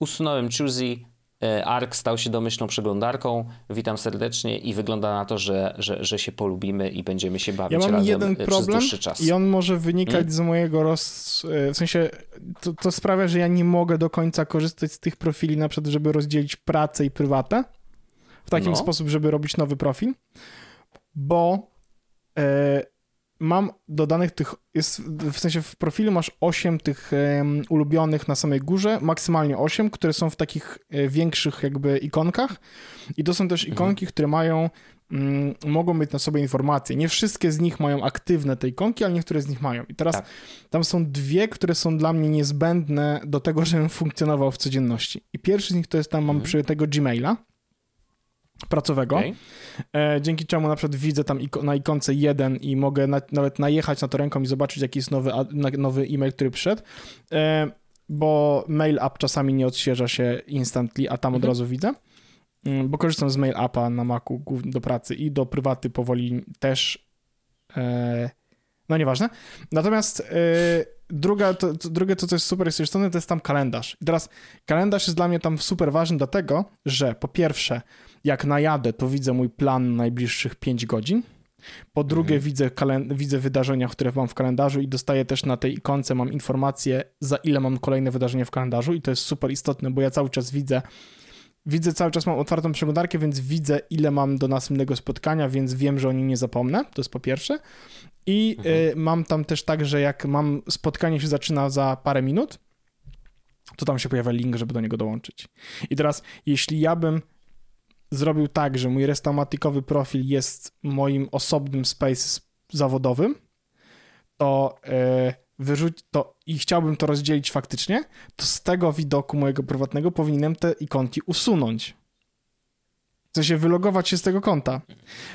usunąłem Choosy, e, ARK stał się domyślną przeglądarką. Witam serdecznie i wygląda na to, że, że, że się polubimy i będziemy się bawić Ja mam razem jeden e, przez problem dłuższy czas. i on może wynikać Hmm? z mojego roz... e, W sensie to, to sprawia, że ja nie mogę do końca korzystać z tych profili, na przykład, żeby rozdzielić pracę i prywatę w takim No. sposób, żeby robić nowy profil, bo e, mam dodanych tych, jest, w sensie w profilu masz 8 tych ulubionych na samej górze, maksymalnie 8, które są w takich e, większych jakby ikonkach i to są też Mhm. ikonki, które mają mm, mogą mieć na sobie informacje. Nie wszystkie z nich mają aktywne te ikonki, ale niektóre z nich mają. I teraz Tak. tam są dwie, które są dla mnie niezbędne do tego, żebym funkcjonował w codzienności. I pierwszy z nich to jest tam mam Mhm. przyjętego Gmaila pracowego, Okej. e, dzięki czemu na przykład widzę tam na ikonce jeden i mogę na, nawet najechać na to ręką i zobaczyć, jaki jest nowy, nowy e-mail, który przyszedł, e, bo mail app czasami nie odświeża się instantly, a tam od Mhm. razu widzę. Mm, Bo korzystam z mail appa na Macu do pracy i do prywaty powoli też. E, no nieważne. Natomiast druga, to, to, drugie, to co jest super jeszcze to jest tam kalendarz. I teraz kalendarz jest dla mnie tam super ważny dlatego, że po pierwsze, jak najadę, to widzę mój plan na najbliższych 5 godzin. Po drugie, Mhm. widzę, widzę wydarzenia, które mam w kalendarzu i dostaję też na tej ikonce, mam informację, za ile mam kolejne wydarzenie w kalendarzu i to jest super istotne, bo ja cały czas widzę, widzę cały czas mam otwartą przeglądarkę, więc widzę, ile mam do następnego spotkania, więc wiem, że o nim nie zapomnę, to jest po pierwsze. I Mhm. y, mam tam też tak, że jak mam spotkanie się zaczyna za parę minut, to tam się pojawia link, żeby do niego dołączyć. I teraz, jeśli ja bym zrobił tak, że mój restamatikowy profil jest moim osobnym space zawodowym, to e, wyrzuć to i chciałbym to rozdzielić faktycznie, to z tego widoku mojego prywatnego powinienem te ikonki usunąć. W sensie wylogować się z tego konta.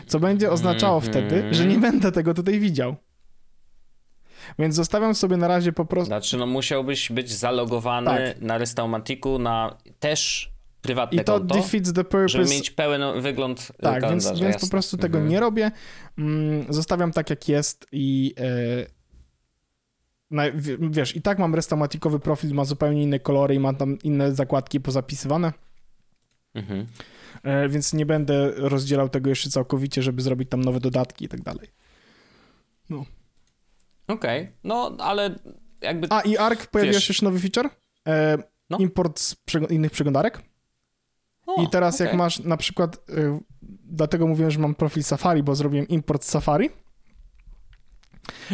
Co będzie oznaczało Mhm. wtedy, że nie będę tego tutaj widział. Więc zostawiam sobie na razie po prostu. Znaczy, no musiałbyś być zalogowany Tak. na Restaumatiku na też prywatne I to konto, defeats the purpose. żeby mieć pełen wygląd e, Tak, więc, więc jasne. po prostu tego Mhm. nie robię. Mm, zostawiam tak, jak jest i e, wiesz, i tak mam restamatikowy profil, ma zupełnie inne kolory i ma tam inne zakładki pozapisywane, Mhm. e, więc nie będę rozdzielał tego jeszcze całkowicie, żeby zrobić tam nowe dodatki i tak dalej. Okej, no ale jakby... A i ARC pojawił Wiesz. się jeszcze nowy feature. E, No. Import z innych przeglądarek. O, I teraz jak okej. masz na przykład, y, dlatego mówiłem, że mam profil Safari, bo zrobiłem import z Safari.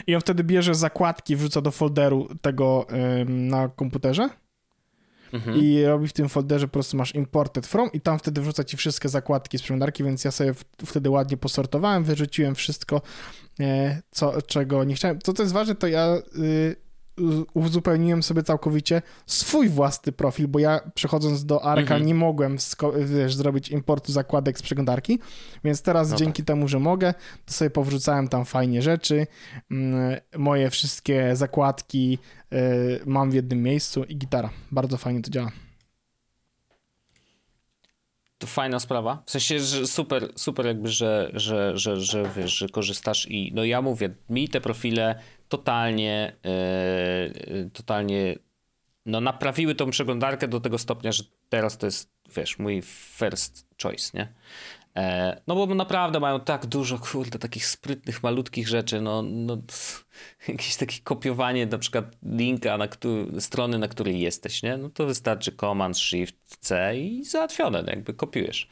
I on wtedy bierze zakładki, wrzuca do folderu tego na komputerze Mhm. i robi w tym folderze po prostu masz imported from i tam wtedy wrzuca ci wszystkie zakładki z przeglądarki, więc ja sobie w, wtedy ładnie posortowałem, wyrzuciłem wszystko, e, co, czego nie chciałem. To, co jest ważne, to ja y, uzupełniłem sobie całkowicie swój własny profil, bo ja przechodząc do Arka Mhm. nie mogłem wiesz, zrobić importu zakładek z przeglądarki, więc teraz No dzięki temu, że mogę, to sobie powrzucałem tam fajnie rzeczy, mm, moje wszystkie zakładki y, mam w jednym miejscu i gitara. Bardzo fajnie to działa. To fajna sprawa. W sensie, że super, super jakby, że, że, że, że wiesz, że korzystasz i no ja mówię, mi te profile totalnie, e, totalnie no naprawiły tą przeglądarkę do tego stopnia, że teraz to jest, wiesz, mój first choice, nie? E, no bo naprawdę mają tak dużo, kurde, takich sprytnych, malutkich rzeczy, no, no jakieś takie kopiowanie na przykład linka na któ- strony, na której jesteś, nie? No to wystarczy Command, Shift, C i załatwione, no jakby kopiujesz.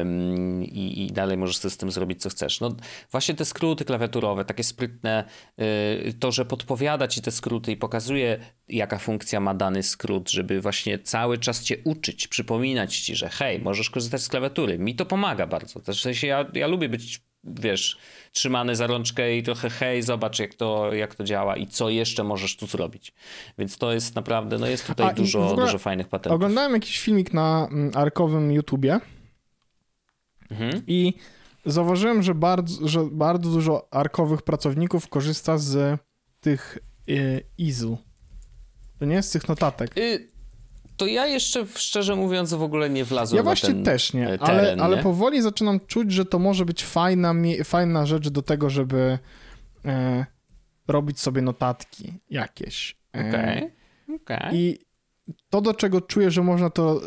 Ym, i, I dalej możesz z tym zrobić, co chcesz. No właśnie te skróty klawiaturowe, takie sprytne, y, to, że podpowiada ci te skróty i pokazuje, jaka funkcja ma dany skrót, żeby właśnie cały czas cię uczyć, przypominać ci, że hej, możesz korzystać z klawiatury. Mi to pomaga bardzo. W sensie ja, ja lubię być, wiesz, trzymany za rączkę i trochę hej, zobacz jak to, jak to działa i co jeszcze możesz tu zrobić. Więc to jest naprawdę, no jest tutaj A, dużo, ogóle dużo fajnych patentów. Oglądałem jakiś filmik na mm, arkowym YouTubie Mhm. i zauważyłem, że bardzo, że bardzo dużo arkowych pracowników korzysta z tych y, IZU. To nie jest z tych notatek. Y, to ja jeszcze, szczerze mówiąc, w ogóle nie wlazłem Ja właśnie też nie, e, ale, teren, ale nie? powoli zaczynam czuć, że to może być fajna, fajna rzecz do tego, żeby e, robić sobie notatki jakieś. E, Okej, okej. I to, do czego czuję, że można to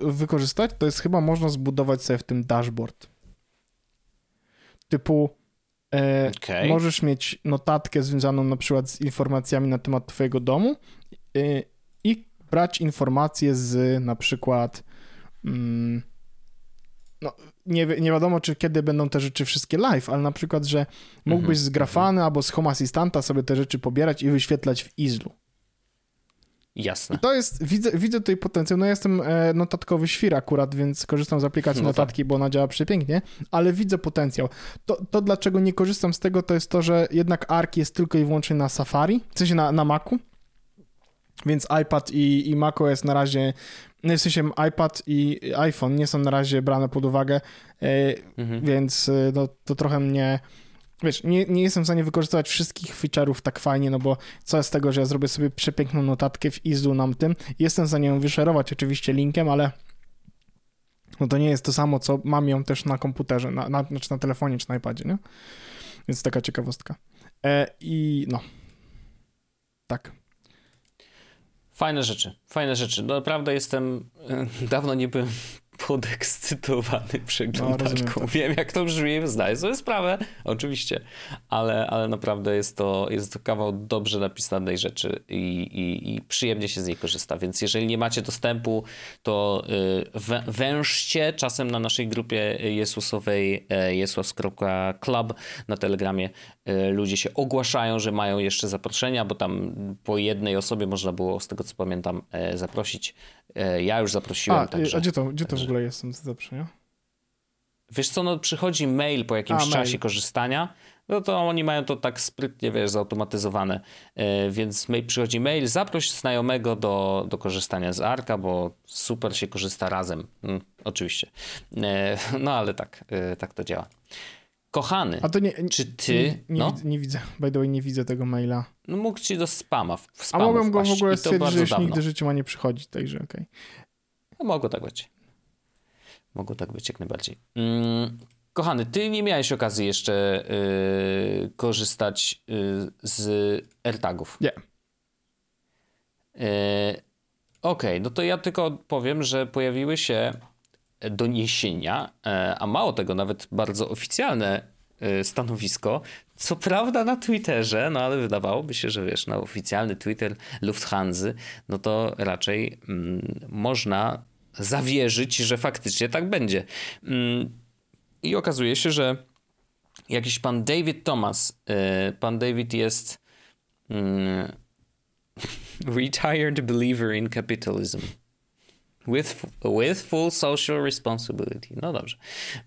wykorzystać, to jest chyba można zbudować sobie w tym dashboard. Typu e, Okej. możesz mieć notatkę związaną na przykład z informacjami na temat twojego domu e, brać informacje z na przykład mm, no, nie, nie wiadomo, czy kiedy będą te rzeczy wszystkie live, ale na przykład, że mógłbyś Mhm, z Grafany albo z Home Assistanta sobie te rzeczy pobierać i wyświetlać w Izlu. Jasne. To jest, widzę, widzę tutaj potencjał. No ja jestem e, notatkowy świr akurat, więc korzystam z aplikacji No notatki, bo ona działa przepięknie, ale widzę potencjał. To, to dlaczego nie korzystam z tego, to jest to, że jednak Arc jest tylko i wyłącznie na Safari, w sensie na, na Macu, więc iPad i, i macOS na razie, no w sensie iPad i iPhone nie są na razie brane pod uwagę, e, Mhm. więc e, no, to trochę mnie... Wiesz, nie, nie jestem w stanie wykorzystywać wszystkich feature'ów tak fajnie, no bo co z tego, że ja zrobię sobie przepiękną notatkę w Izu nam tym. Jestem w stanie ją wyszerować oczywiście linkiem, ale no to nie jest to samo, co mam ją też na komputerze, na, na, znaczy na telefonie czy na iPadzie, nie? Więc taka ciekawostka. E, I no. Tak. Fajne rzeczy, fajne rzeczy. No, Naprawdę jestem, e, dawno nie byłem podekscytowany przeglądarką. rozumiem, tak. Wiem, jak to brzmi, zdaję sobie sprawę, oczywiście, ale, ale naprawdę jest to, jest to kawał dobrze napisanej rzeczy i, i, i przyjemnie się z niej korzysta, więc jeżeli nie macie dostępu, to y, wę- wężcie czasem na naszej grupie Jezusowej e, jesłos.club na Telegramie e, ludzie się ogłaszają, że mają jeszcze zaproszenia, bo tam po jednej osobie można było, z tego co pamiętam, e, zaprosić. E, Ja już zaprosiłem, A, także... a gdzie to, gdzie to w ogóle jest? Dobrze, nie? Wiesz co, no przychodzi mail po jakimś A, mail. czasie korzystania, no to oni mają to tak sprytnie, wiesz, zautomatyzowane, e, więc mail, przychodzi mail, zaproś znajomego do, do korzystania z Arka, bo super się korzysta razem, mm, oczywiście. E, no ale tak, tak to działa. Kochany, A to nie, czy nie, ty, nie, no, widzę, nie widzę, by the way, nie widzę tego maila. no mógł ci do spama, w A spamu mogłem go w ogóle stwierdzić, że już dawno. nigdy życiu ma nie przychodzić, także okej. No, mogło tak być. Mogło tak być jak najbardziej. Mm, kochany, ty nie miałeś okazji jeszcze y, korzystać y, z AirTagów. Nie. Y, Okej, no to ja tylko powiem, że pojawiły się doniesienia, e, a mało tego, nawet bardzo oficjalne e, stanowisko. Co prawda na Twitterze, no ale wydawałoby się, że wiesz, na oficjalny Twitter Lufthansa, no to raczej mm, można zawierzyć, że faktycznie tak będzie. Mm, I okazuje się, że jakiś pan David Thomas, e, pan David jest mm, retired believer in capitalism. With, with full social responsibility. No dobrze.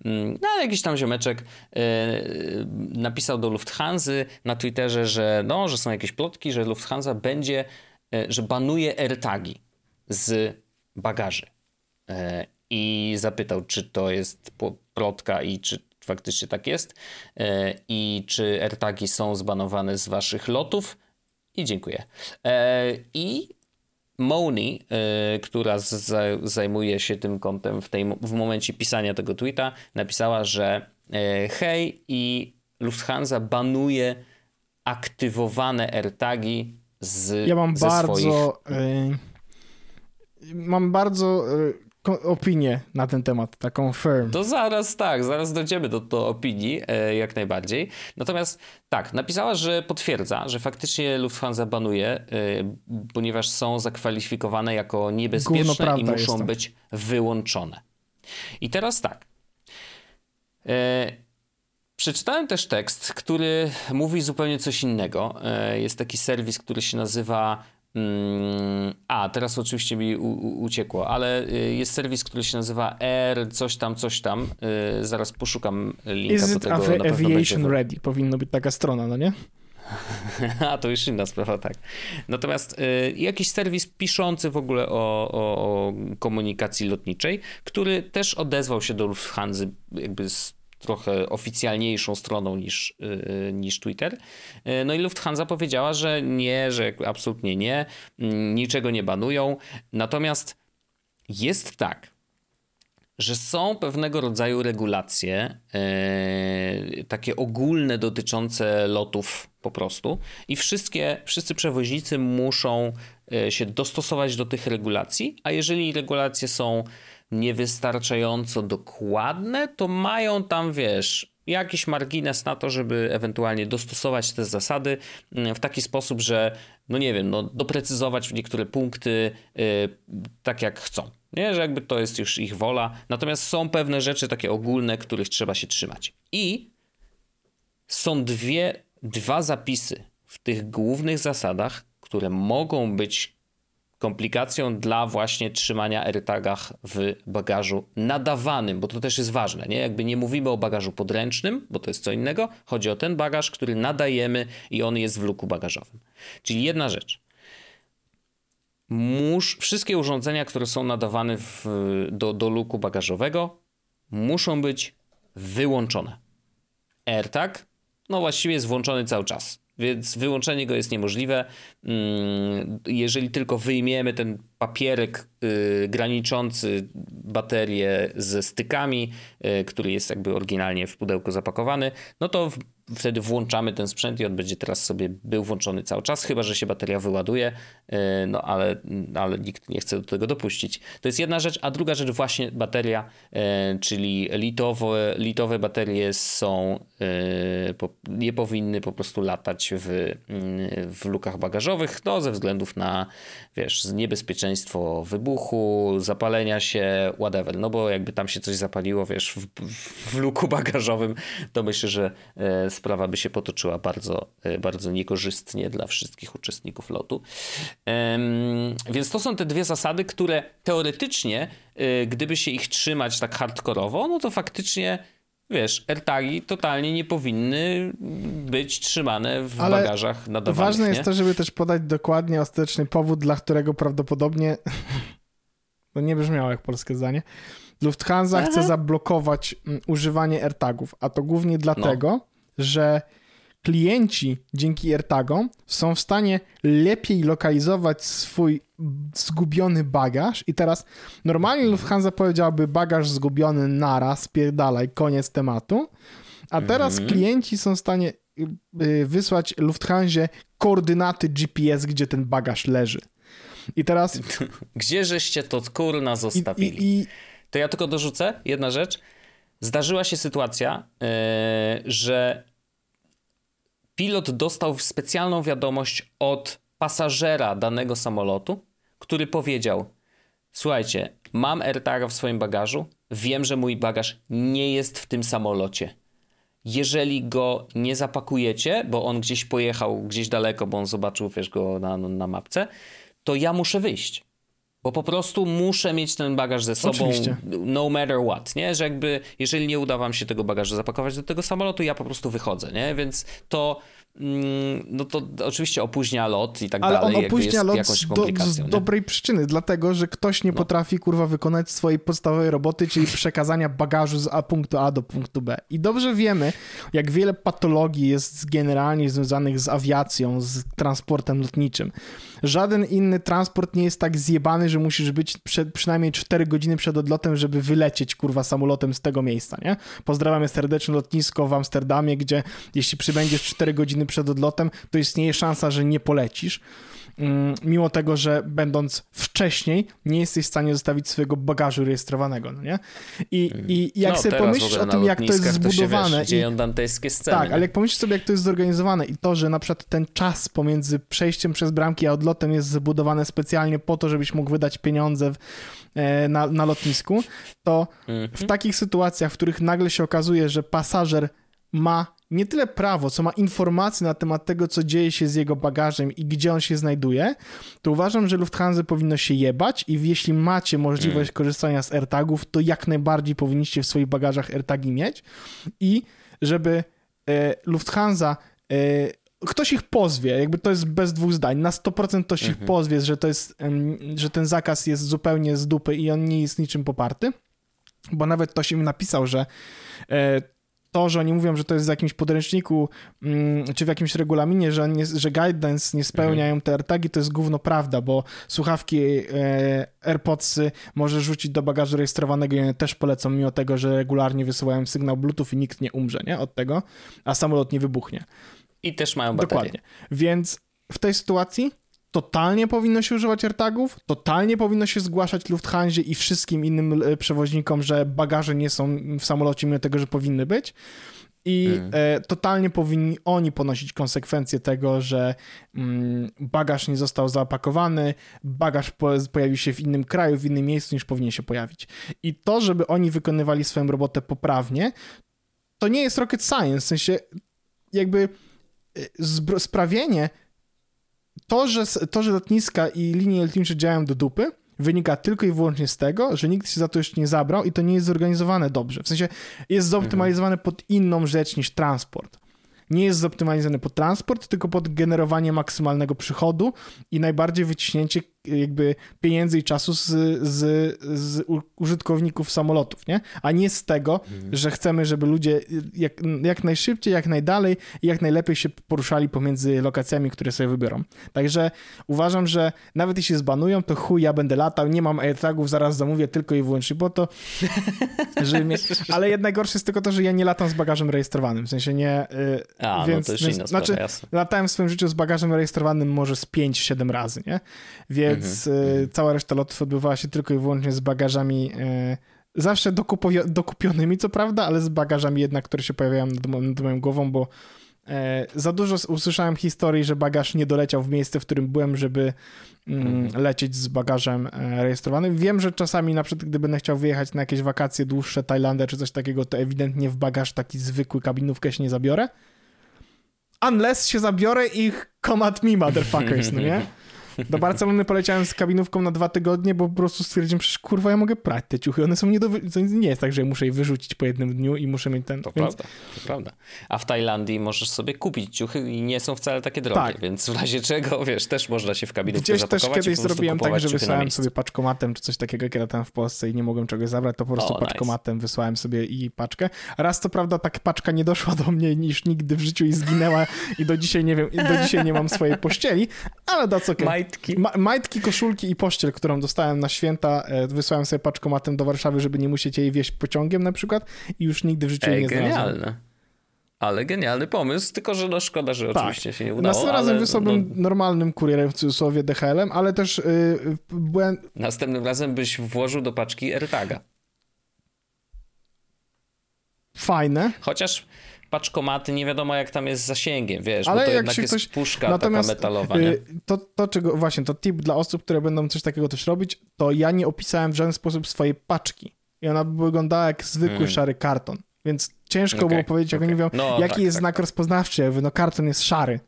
Mm, No ale jakiś tam ziomeczek e, napisał do Lufthansa na Twitterze, że no, że są jakieś plotki, że Lufthansa będzie, e, że banuje AirTagi z bagaży. E, I zapytał, czy to jest plotka i czy faktycznie tak jest. E, I czy AirTagi są zbanowane z waszych lotów. I dziękuję. E, I Moni, y, która z, za, zajmuje się tym kątem w, tej, w momencie pisania tego tweeta, napisała, że y, hej i Lufthansa banuje aktywowane AirTagi z Ja mam bardzo. swoich... y, mam bardzo ko- opinię na ten temat, taką firm. To zaraz tak, zaraz dojdziemy do, do opinii, e, jak najbardziej. Natomiast tak, napisała, że potwierdza, że faktycznie Lufthansa banuje, e, ponieważ są zakwalifikowane jako niebezpieczne i muszą być wyłączone. I teraz tak. E, Przeczytałem też tekst, który mówi zupełnie coś innego. E, Jest taki serwis, który się nazywa. Mm, A, teraz oczywiście mi u, u, uciekło, ale y, jest serwis, który się nazywa Air, coś tam, coś tam. Y, Zaraz poszukam linka Is do tego. pewno aviation będzie. ready? Powinno być taka strona, no nie? A, to już inna sprawa, tak. Natomiast y, jakiś serwis piszący w ogóle o, o, o komunikacji lotniczej, który też odezwał się do Lufthansa jakby z trochę oficjalniejszą stroną niż, y, niż Twitter. Y, no i Lufthansa powiedziała, że nie, że absolutnie nie, mm, niczego nie banują. Natomiast jest tak, że są pewnego rodzaju regulacje, e, takie ogólne dotyczące lotów po prostu i wszystkie, wszyscy przewoźnicy muszą się dostosować do tych regulacji, a jeżeli regulacje są niewystarczająco dokładne, to mają tam, wiesz, jakiś margines na to, żeby ewentualnie dostosować te zasady mm, w taki sposób, że, no nie wiem, no, doprecyzować niektóre punkty yy, tak jak chcą. Nie, że jakby to jest już ich wola. Natomiast są pewne rzeczy takie ogólne, których trzeba się trzymać. I są dwie, dwa zapisy w tych głównych zasadach, które mogą być komplikacją dla właśnie trzymania AirTagach w bagażu nadawanym, bo to też jest ważne, nie? Jakby nie mówimy o bagażu podręcznym, bo to jest co innego, chodzi o ten bagaż, który nadajemy i on jest w luku bagażowym. Czyli jedna rzecz. Mus, wszystkie urządzenia, które są nadawane w, do, do luku bagażowego, muszą być wyłączone. AirTag, no właściwie jest włączony cały czas więc wyłączenie go jest niemożliwe. Mm, jeżeli tylko wyjmiemy ten papierek y, graniczący baterię ze stykami, y, który jest jakby oryginalnie w pudełku zapakowany, no to wtedy włączamy ten sprzęt i on będzie teraz sobie był włączony cały czas, chyba że się bateria wyładuje, y, no ale, ale nikt nie chce do tego dopuścić. To jest jedna rzecz, a druga rzecz właśnie bateria, czyli litowe, litowe baterie są, nie powinny po prostu latać w, w lukach bagażowych, no ze względów na, wiesz, niebezpieczeństwo wybuchu, zapalenia się, whatever. No bo jakby tam się coś zapaliło, wiesz, w, w luku bagażowym, to myślę, że e, sprawa by się potoczyła bardzo, e, bardzo niekorzystnie dla wszystkich uczestników lotu. Więc to są te dwie zasady, które teoretycznie, e, gdyby się ich trzymać tak hardkorowo, no to faktycznie wiesz, AirTagi totalnie nie powinny być trzymane w Ale bagażach nadawanych. Ważne nie? jest to, żeby też podać dokładnie ostateczny powód, dla którego prawdopodobnie to nie brzmiało jak polskie zdanie. Lufthansa Aha. chce zablokować mm, używanie AirTagów, a to głównie dlatego, no. Że klienci dzięki AirTagom są w stanie lepiej lokalizować swój zgubiony bagaż i teraz normalnie Lufthansa powiedziałaby bagaż zgubiony naraz, pierdalaj, koniec tematu, a teraz mm -hmm. klienci są w stanie y, wysłać Lufthansie koordynaty GPS, gdzie ten bagaż leży. I teraz... Gdzie żeście to kurna zostawili? I, i, to ja tylko dorzucę jedna rzecz. Zdarzyła się sytuacja, yy, że pilot dostał specjalną wiadomość od pasażera danego samolotu, który powiedział: Słuchajcie, mam AirTaga w swoim bagażu, wiem, że mój bagaż nie jest w tym samolocie. Jeżeli go nie zapakujecie, bo on gdzieś pojechał gdzieś daleko, bo on zobaczył wiesz, go na, na mapce, to ja muszę wyjść. Bo po prostu muszę mieć ten bagaż ze sobą Oczywiście. no matter what, nie? Że jakby jeżeli nie uda wam się tego bagażu zapakować do tego samolotu, ja po prostu wychodzę, nie? Więc to no to oczywiście opóźnia lot i tak Ale dalej. Ale on opóźnia lot z, do, z dobrej przyczyny, dlatego, że ktoś nie no. potrafi, kurwa, wykonać swojej podstawowej roboty, czyli przekazania bagażu z A punktu A do punktu B. I dobrze wiemy, jak wiele patologii jest generalnie związanych z awiacją, z transportem lotniczym. Żaden inny transport nie jest tak zjebany, że musisz być przed, przynajmniej 4 godziny przed odlotem, żeby wylecieć, kurwa, samolotem z tego miejsca, nie? Pozdrawiam serdecznie lotnisko w Amsterdamie, gdzie jeśli przybędziesz 4 godziny przed odlotem, to istnieje szansa, że nie polecisz. Mm, mimo tego, że będąc wcześniej, nie jesteś w stanie zostawić swojego bagażu rejestrowanego, no nie? I, mm. i jak no, sobie pomyślisz o tym, jak to jest zbudowane... To się, wiesz, dzieją dantejskie sceny. Tak, ale jak pomyślisz sobie, jak to jest zorganizowane i to, że na przykład ten czas pomiędzy przejściem przez bramki a odlotem jest zbudowane specjalnie po to, żebyś mógł wydać pieniądze w, e, na, na lotnisku, to mm -hmm. w mhm. takich sytuacjach, w których nagle się okazuje, że pasażer ma nie tyle prawo, co ma informacje na temat tego, co dzieje się z jego bagażem i gdzie on się znajduje, to uważam, że Lufthansa powinno się jebać i jeśli macie możliwość mm. korzystania z AirTagów, to jak najbardziej powinniście w swoich bagażach AirTagi mieć i żeby e, Lufthansa e, ktoś ich pozwie, jakby to jest bez dwóch zdań, na 100% ktoś ich mhm. pozwie, że to jest, że ten zakaz jest zupełnie z dupy i on nie jest niczym poparty, bo nawet ktoś im napisał, że e, to, że oni mówią, że to jest w jakimś podręczniku mm, czy w jakimś regulaminie, że, nie, że guidance nie spełniają te AirTagi, to jest gówno prawda, bo słuchawki e, AirPodsy może rzucić do bagażu rejestrowanego i one też polecą, mimo tego, że regularnie wysyłają sygnał Bluetooth i nikt nie umrze nie, od tego, a samolot nie wybuchnie. I też mają baterię. Dokładnie. Więc w tej sytuacji totalnie powinno się używać AirTagów, totalnie powinno się zgłaszać Lufthansa i wszystkim innym e, przewoźnikom, że bagaże nie są w samolocie, mimo tego, że powinny być. I mm. e, totalnie powinni oni ponosić konsekwencje tego, że mm, bagaż nie został zaopakowany, bagaż po, pojawił się w innym kraju, w innym miejscu niż powinien się pojawić. I to, żeby oni wykonywali swoją robotę poprawnie, to nie jest rocket science. W sensie, jakby e, sprawienie, to że, to, że lotniska i linie lotnicze działają do dupy, wynika tylko i wyłącznie z tego, że nikt się za to jeszcze nie zabrał i to nie jest zorganizowane dobrze. W sensie jest zoptymalizowane pod inną rzecz niż transport nie jest zoptymalizowany pod transport, tylko pod generowanie maksymalnego przychodu i najbardziej wyciśnięcie jakby pieniędzy i czasu z, z, z użytkowników samolotów, nie? A nie z tego, mhm. że chcemy, żeby ludzie jak, jak najszybciej, jak najdalej i jak najlepiej się poruszali pomiędzy lokacjami, które sobie wybiorą. Także uważam, że nawet jeśli zbanują, to chuj, ja będę latał, nie mam AirTagów, zaraz zamówię tylko i wyłącznie po to, żeby mieć... Ale jednak gorsze jest tylko to, że ja nie latam z bagażem rejestrowanym, w sensie nie... Y, A, więc, no to już więc, inna sprawa, znaczy, jasne. latałem w swoim życiu z bagażem rejestrowanym może z 5-7 razy, nie? Więc więc mm-hmm. cała reszta lotów odbywała się tylko i wyłącznie z bagażami e, zawsze dokupionymi, co prawda, ale z bagażami jednak, które się pojawiają nad, nad moją głową, bo e, za dużo usłyszałem historii, że bagaż nie doleciał w miejsce, w którym byłem, żeby mm, mm. lecieć z bagażem rejestrowanym. Wiem, że czasami na przykład gdy będę chciał wyjechać na jakieś wakacje dłuższe, Tajlandę czy coś takiego, to ewidentnie w bagaż taki zwykły kabinówkę się nie zabiorę. Unless się zabiorę i come at me, motherfuckers, no nie? Do Barcelony poleciałem z kabinówką na dwa tygodnie, bo po prostu stwierdziłem, przecież kurwa, ja mogę prać te ciuchy, one są nie do... Nie jest tak, że ja muszę je wyrzucić po jednym dniu i muszę mieć ten... To więc... prawda, to prawda. A w Tajlandii możesz sobie kupić ciuchy i nie są wcale takie drogie, tak. więc w razie czego, wiesz, też można się w kabinówkę Gdzieś też kiedyś zrobiłem tak, że wysłałem sobie paczkomatem czy coś takiego, kiedy tam w Polsce i nie mogłem czegoś zabrać, to po prostu o, paczkomatem nice. wysłałem sobie i paczkę. Raz to prawda, tak paczka nie doszła do mnie niż nigdy w życiu i zginęła i do dzisiaj nie wiem, do dzisiaj nie mam swojej pościeli, ale that's okay. Majtki. Ma majtki, koszulki i pościel, którą dostałem na święta, e, wysłałem sobie paczkomatem do Warszawy, żeby nie musieć jej wieść pociągiem na przykład i już nigdy w życiu jej nie znalazłem. Genialne. Ale genialny pomysł, tylko że no szkoda, że tak. oczywiście się nie udało. Następnym razem wysłałbym no... normalnym kurierem, w cudzysłowie DHL-em, ale też yy, byłem... Następnym razem byś włożył do paczki AirTaga. Fajne. Chociaż paczkomaty, nie wiadomo jak tam jest z zasięgiem, wiesz, Ale bo to jak jednak jest puszka Natomiast, taka metalowa, nie? Y, to, to czego, właśnie, to tip dla osób, które będą coś takiego też robić, to ja nie opisałem w żaden sposób swojej paczki i ona by wyglądała jak zwykły mm. szary karton, więc ciężko okay, było powiedzieć, jak okay. oni mówią, no, jaki tak, jest tak, znak tak. rozpoznawczy, ja mówię, no karton jest szary.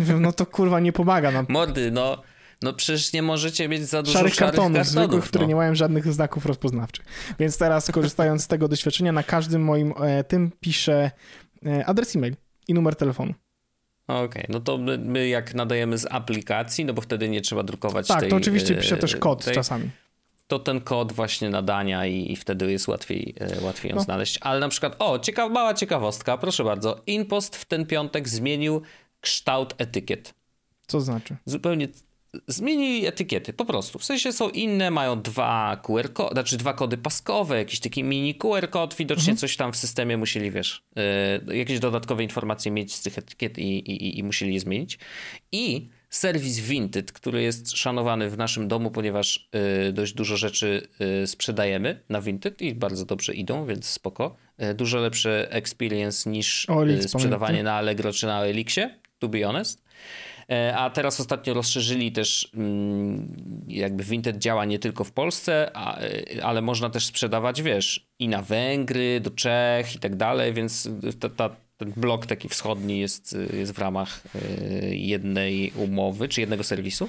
no to kurwa nie pomaga nam. Mordy, no no przecież nie możecie mieć za dużo szarych, szarych kartonów, kartonów zwykłych, no. które nie mają żadnych znaków rozpoznawczych. Więc teraz korzystając z tego doświadczenia, na każdym moim e, tym piszę e, adres e-mail i numer telefonu. Okej, okay, no to my, my, jak nadajemy z aplikacji, no bo wtedy nie trzeba drukować tak, tej... Tak, to oczywiście piszę też kod tej, czasami. To ten kod właśnie nadania i, i wtedy jest łatwiej, e, łatwiej ją no. znaleźć. Ale na przykład, o, ciekaw, mała ciekawostka, proszę bardzo. InPost w ten piątek zmienił kształt etykiet. Co znaczy? Zupełnie zmienili etykiety, po prostu. W sensie są inne, mają dwa QR kody, znaczy dwa kody paskowe, jakiś taki mini QR kod, widocznie mhm. coś tam w systemie musieli, wiesz, yy, jakieś dodatkowe informacje mieć z tych etykiet i, i, i musieli je zmienić. I serwis Vinted, który jest szanowany w naszym domu, ponieważ yy, dość dużo rzeczy yy, sprzedajemy na Vinted i bardzo dobrze idą, więc spoko. Yy, dużo lepszy experience niż y, sprzedawanie na Allegro czy na Elixie, to be honest. E, a teraz ostatnio rozszerzyli też, mm, jakby Vinted działa nie tylko w Polsce, e, ale można też sprzedawać, wiesz, i na Węgry, do Czech i tak dalej, więc ta, ta ten blok taki wschodni jest, jest w ramach e, jednej umowy czy jednego serwisu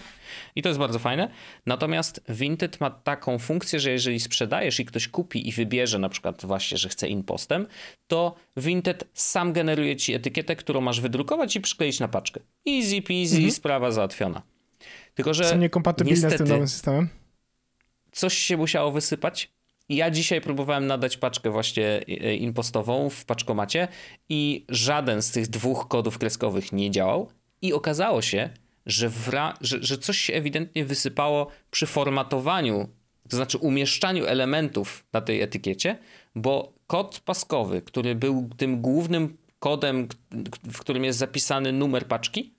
i to jest bardzo fajne. Natomiast Vinted ma taką funkcję, że jeżeli sprzedajesz i ktoś kupi i wybierze na przykład właśnie, że chce impostem, to Vinted sam generuje ci etykietę, którą masz wydrukować i przykleić na paczkę. Easy peasy, mhm. sprawa załatwiona. Tylko, że Są niekompatybilne niestety, z tym nowym systemem? Coś się musiało wysypać ja dzisiaj próbowałem nadać paczkę właśnie e, impostową w paczkomacie i żaden z tych dwóch kodów kreskowych nie działał. I okazało się, że, że, że coś się ewidentnie wysypało przy formatowaniu, to znaczy umieszczaniu elementów na tej etykiecie, bo kod paskowy, który był tym głównym kodem, w którym jest zapisany numer paczki,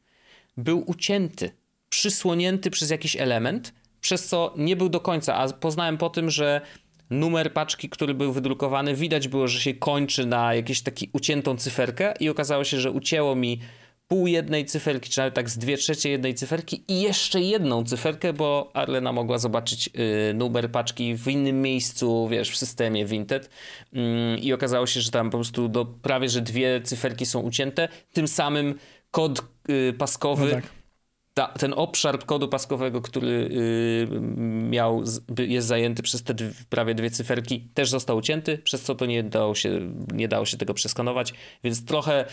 był ucięty przysłonięty przez jakiś element, przez co nie był do końca, a poznałem po tym, że numer paczki, który był wydrukowany, widać było, że się kończy na jakieś taki uciętą cyferkę i okazało się, że ucięło mi pół jednej cyferki, czy nawet tak z dwie trzecie jednej cyferki i jeszcze jedną cyferkę, bo Arlena mogła zobaczyć y, numer paczki w innym miejscu, wiesz, w systemie Vinted. Mm, i okazało się, że tam po prostu do, prawie, że dwie cyferki są ucięte, tym samym kod y, paskowy No tak. Ta, ten obszar kodu paskowego, który y, miał, jest zajęty przez te prawie dwie cyferki, też został ucięty, przez co to nie dało się, nie dało się tego przeskanować, więc trochę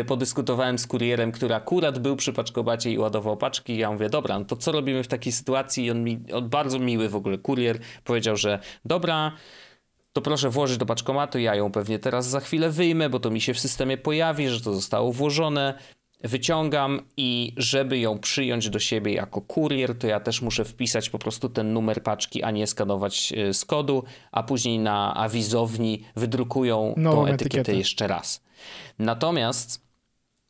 y, podyskutowałem z kurierem, który akurat był przy paczkobacie i ładował paczki. Ja mówię, dobra, no to co robimy w takiej sytuacji? I on mi, on bardzo miły w ogóle kurier, powiedział, że dobra, to proszę włożyć do paczkomatu, ja ją pewnie teraz za chwilę wyjmę, bo to mi się w systemie pojawi, że to zostało włożone. Wyciągam i żeby ją przyjąć do siebie jako kurier, to ja też muszę wpisać po prostu ten numer paczki, a nie skanować y, z kodu, a później na awizowni wydrukują Nową tą etykietę etykietę. jeszcze raz. Natomiast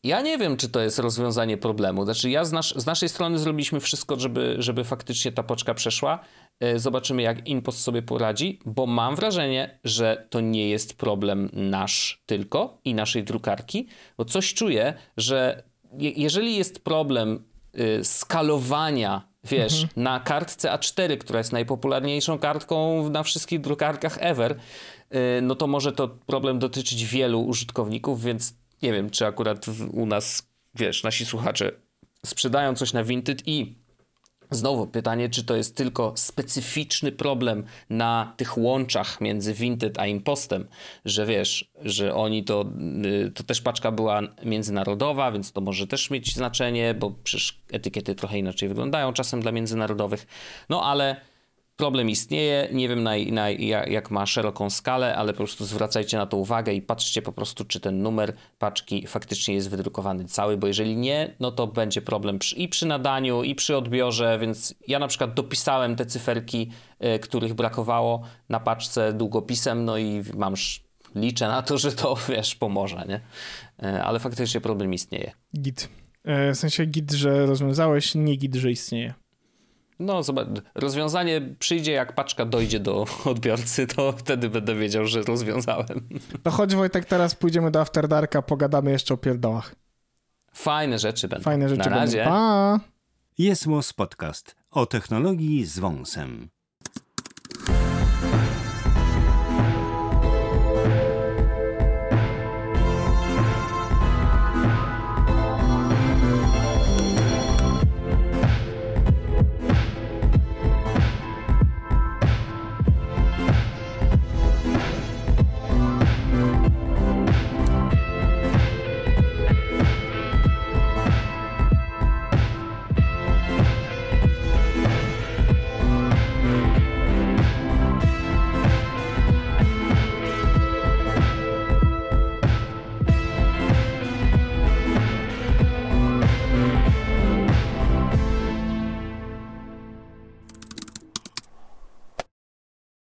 ja nie wiem, czy to jest rozwiązanie problemu. Znaczy, ja z, z naszej strony zrobiliśmy wszystko, żeby, żeby faktycznie ta poczka przeszła. E, Zobaczymy, jak Inpost sobie poradzi, bo mam wrażenie, że to nie jest problem nasz tylko i naszej drukarki, bo coś czuję, że je, jeżeli jest problem y, skalowania, wiesz, na kartce A4, która jest najpopularniejszą kartką na wszystkich drukarkach ever, y, no to może to problem dotyczyć wielu użytkowników, więc nie wiem, czy akurat u nas, wiesz, nasi słuchacze sprzedają coś na Vinted i Znowu pytanie, czy to jest tylko specyficzny problem na tych łączach między Vinted a Impostem, że wiesz, że oni to, y, to też paczka była międzynarodowa, więc to może też mieć znaczenie, bo przecież etykiety trochę inaczej wyglądają czasem dla międzynarodowych. No ale problem istnieje, nie wiem na, na, ja- jak ma szeroką skalę, ale po prostu zwracajcie na to uwagę i patrzcie po prostu, czy ten numer paczki faktycznie jest wydrukowany cały, bo jeżeli nie, no to będzie problem przy, i przy nadaniu, i przy odbiorze, więc ja na przykład dopisałem te cyferki, y, których brakowało na paczce długopisem, no i mam liczę na to, że to, wiesz, pomoże, nie? Y, Ale faktycznie problem istnieje. Git. E, W sensie git, że rozwiązałeś, nie git, że istnieje. No, zobacz, rozwiązanie przyjdzie, jak paczka dojdzie do odbiorcy, to wtedy będę wiedział, że rozwiązałem. To chodź Wojtek, teraz pójdziemy do After Darka, pogadamy jeszcze o pierdołach. Fajne rzeczy będą. Fajne rzeczy Na razie. będą. Pa! Jest Podcast o technologii z wąsem.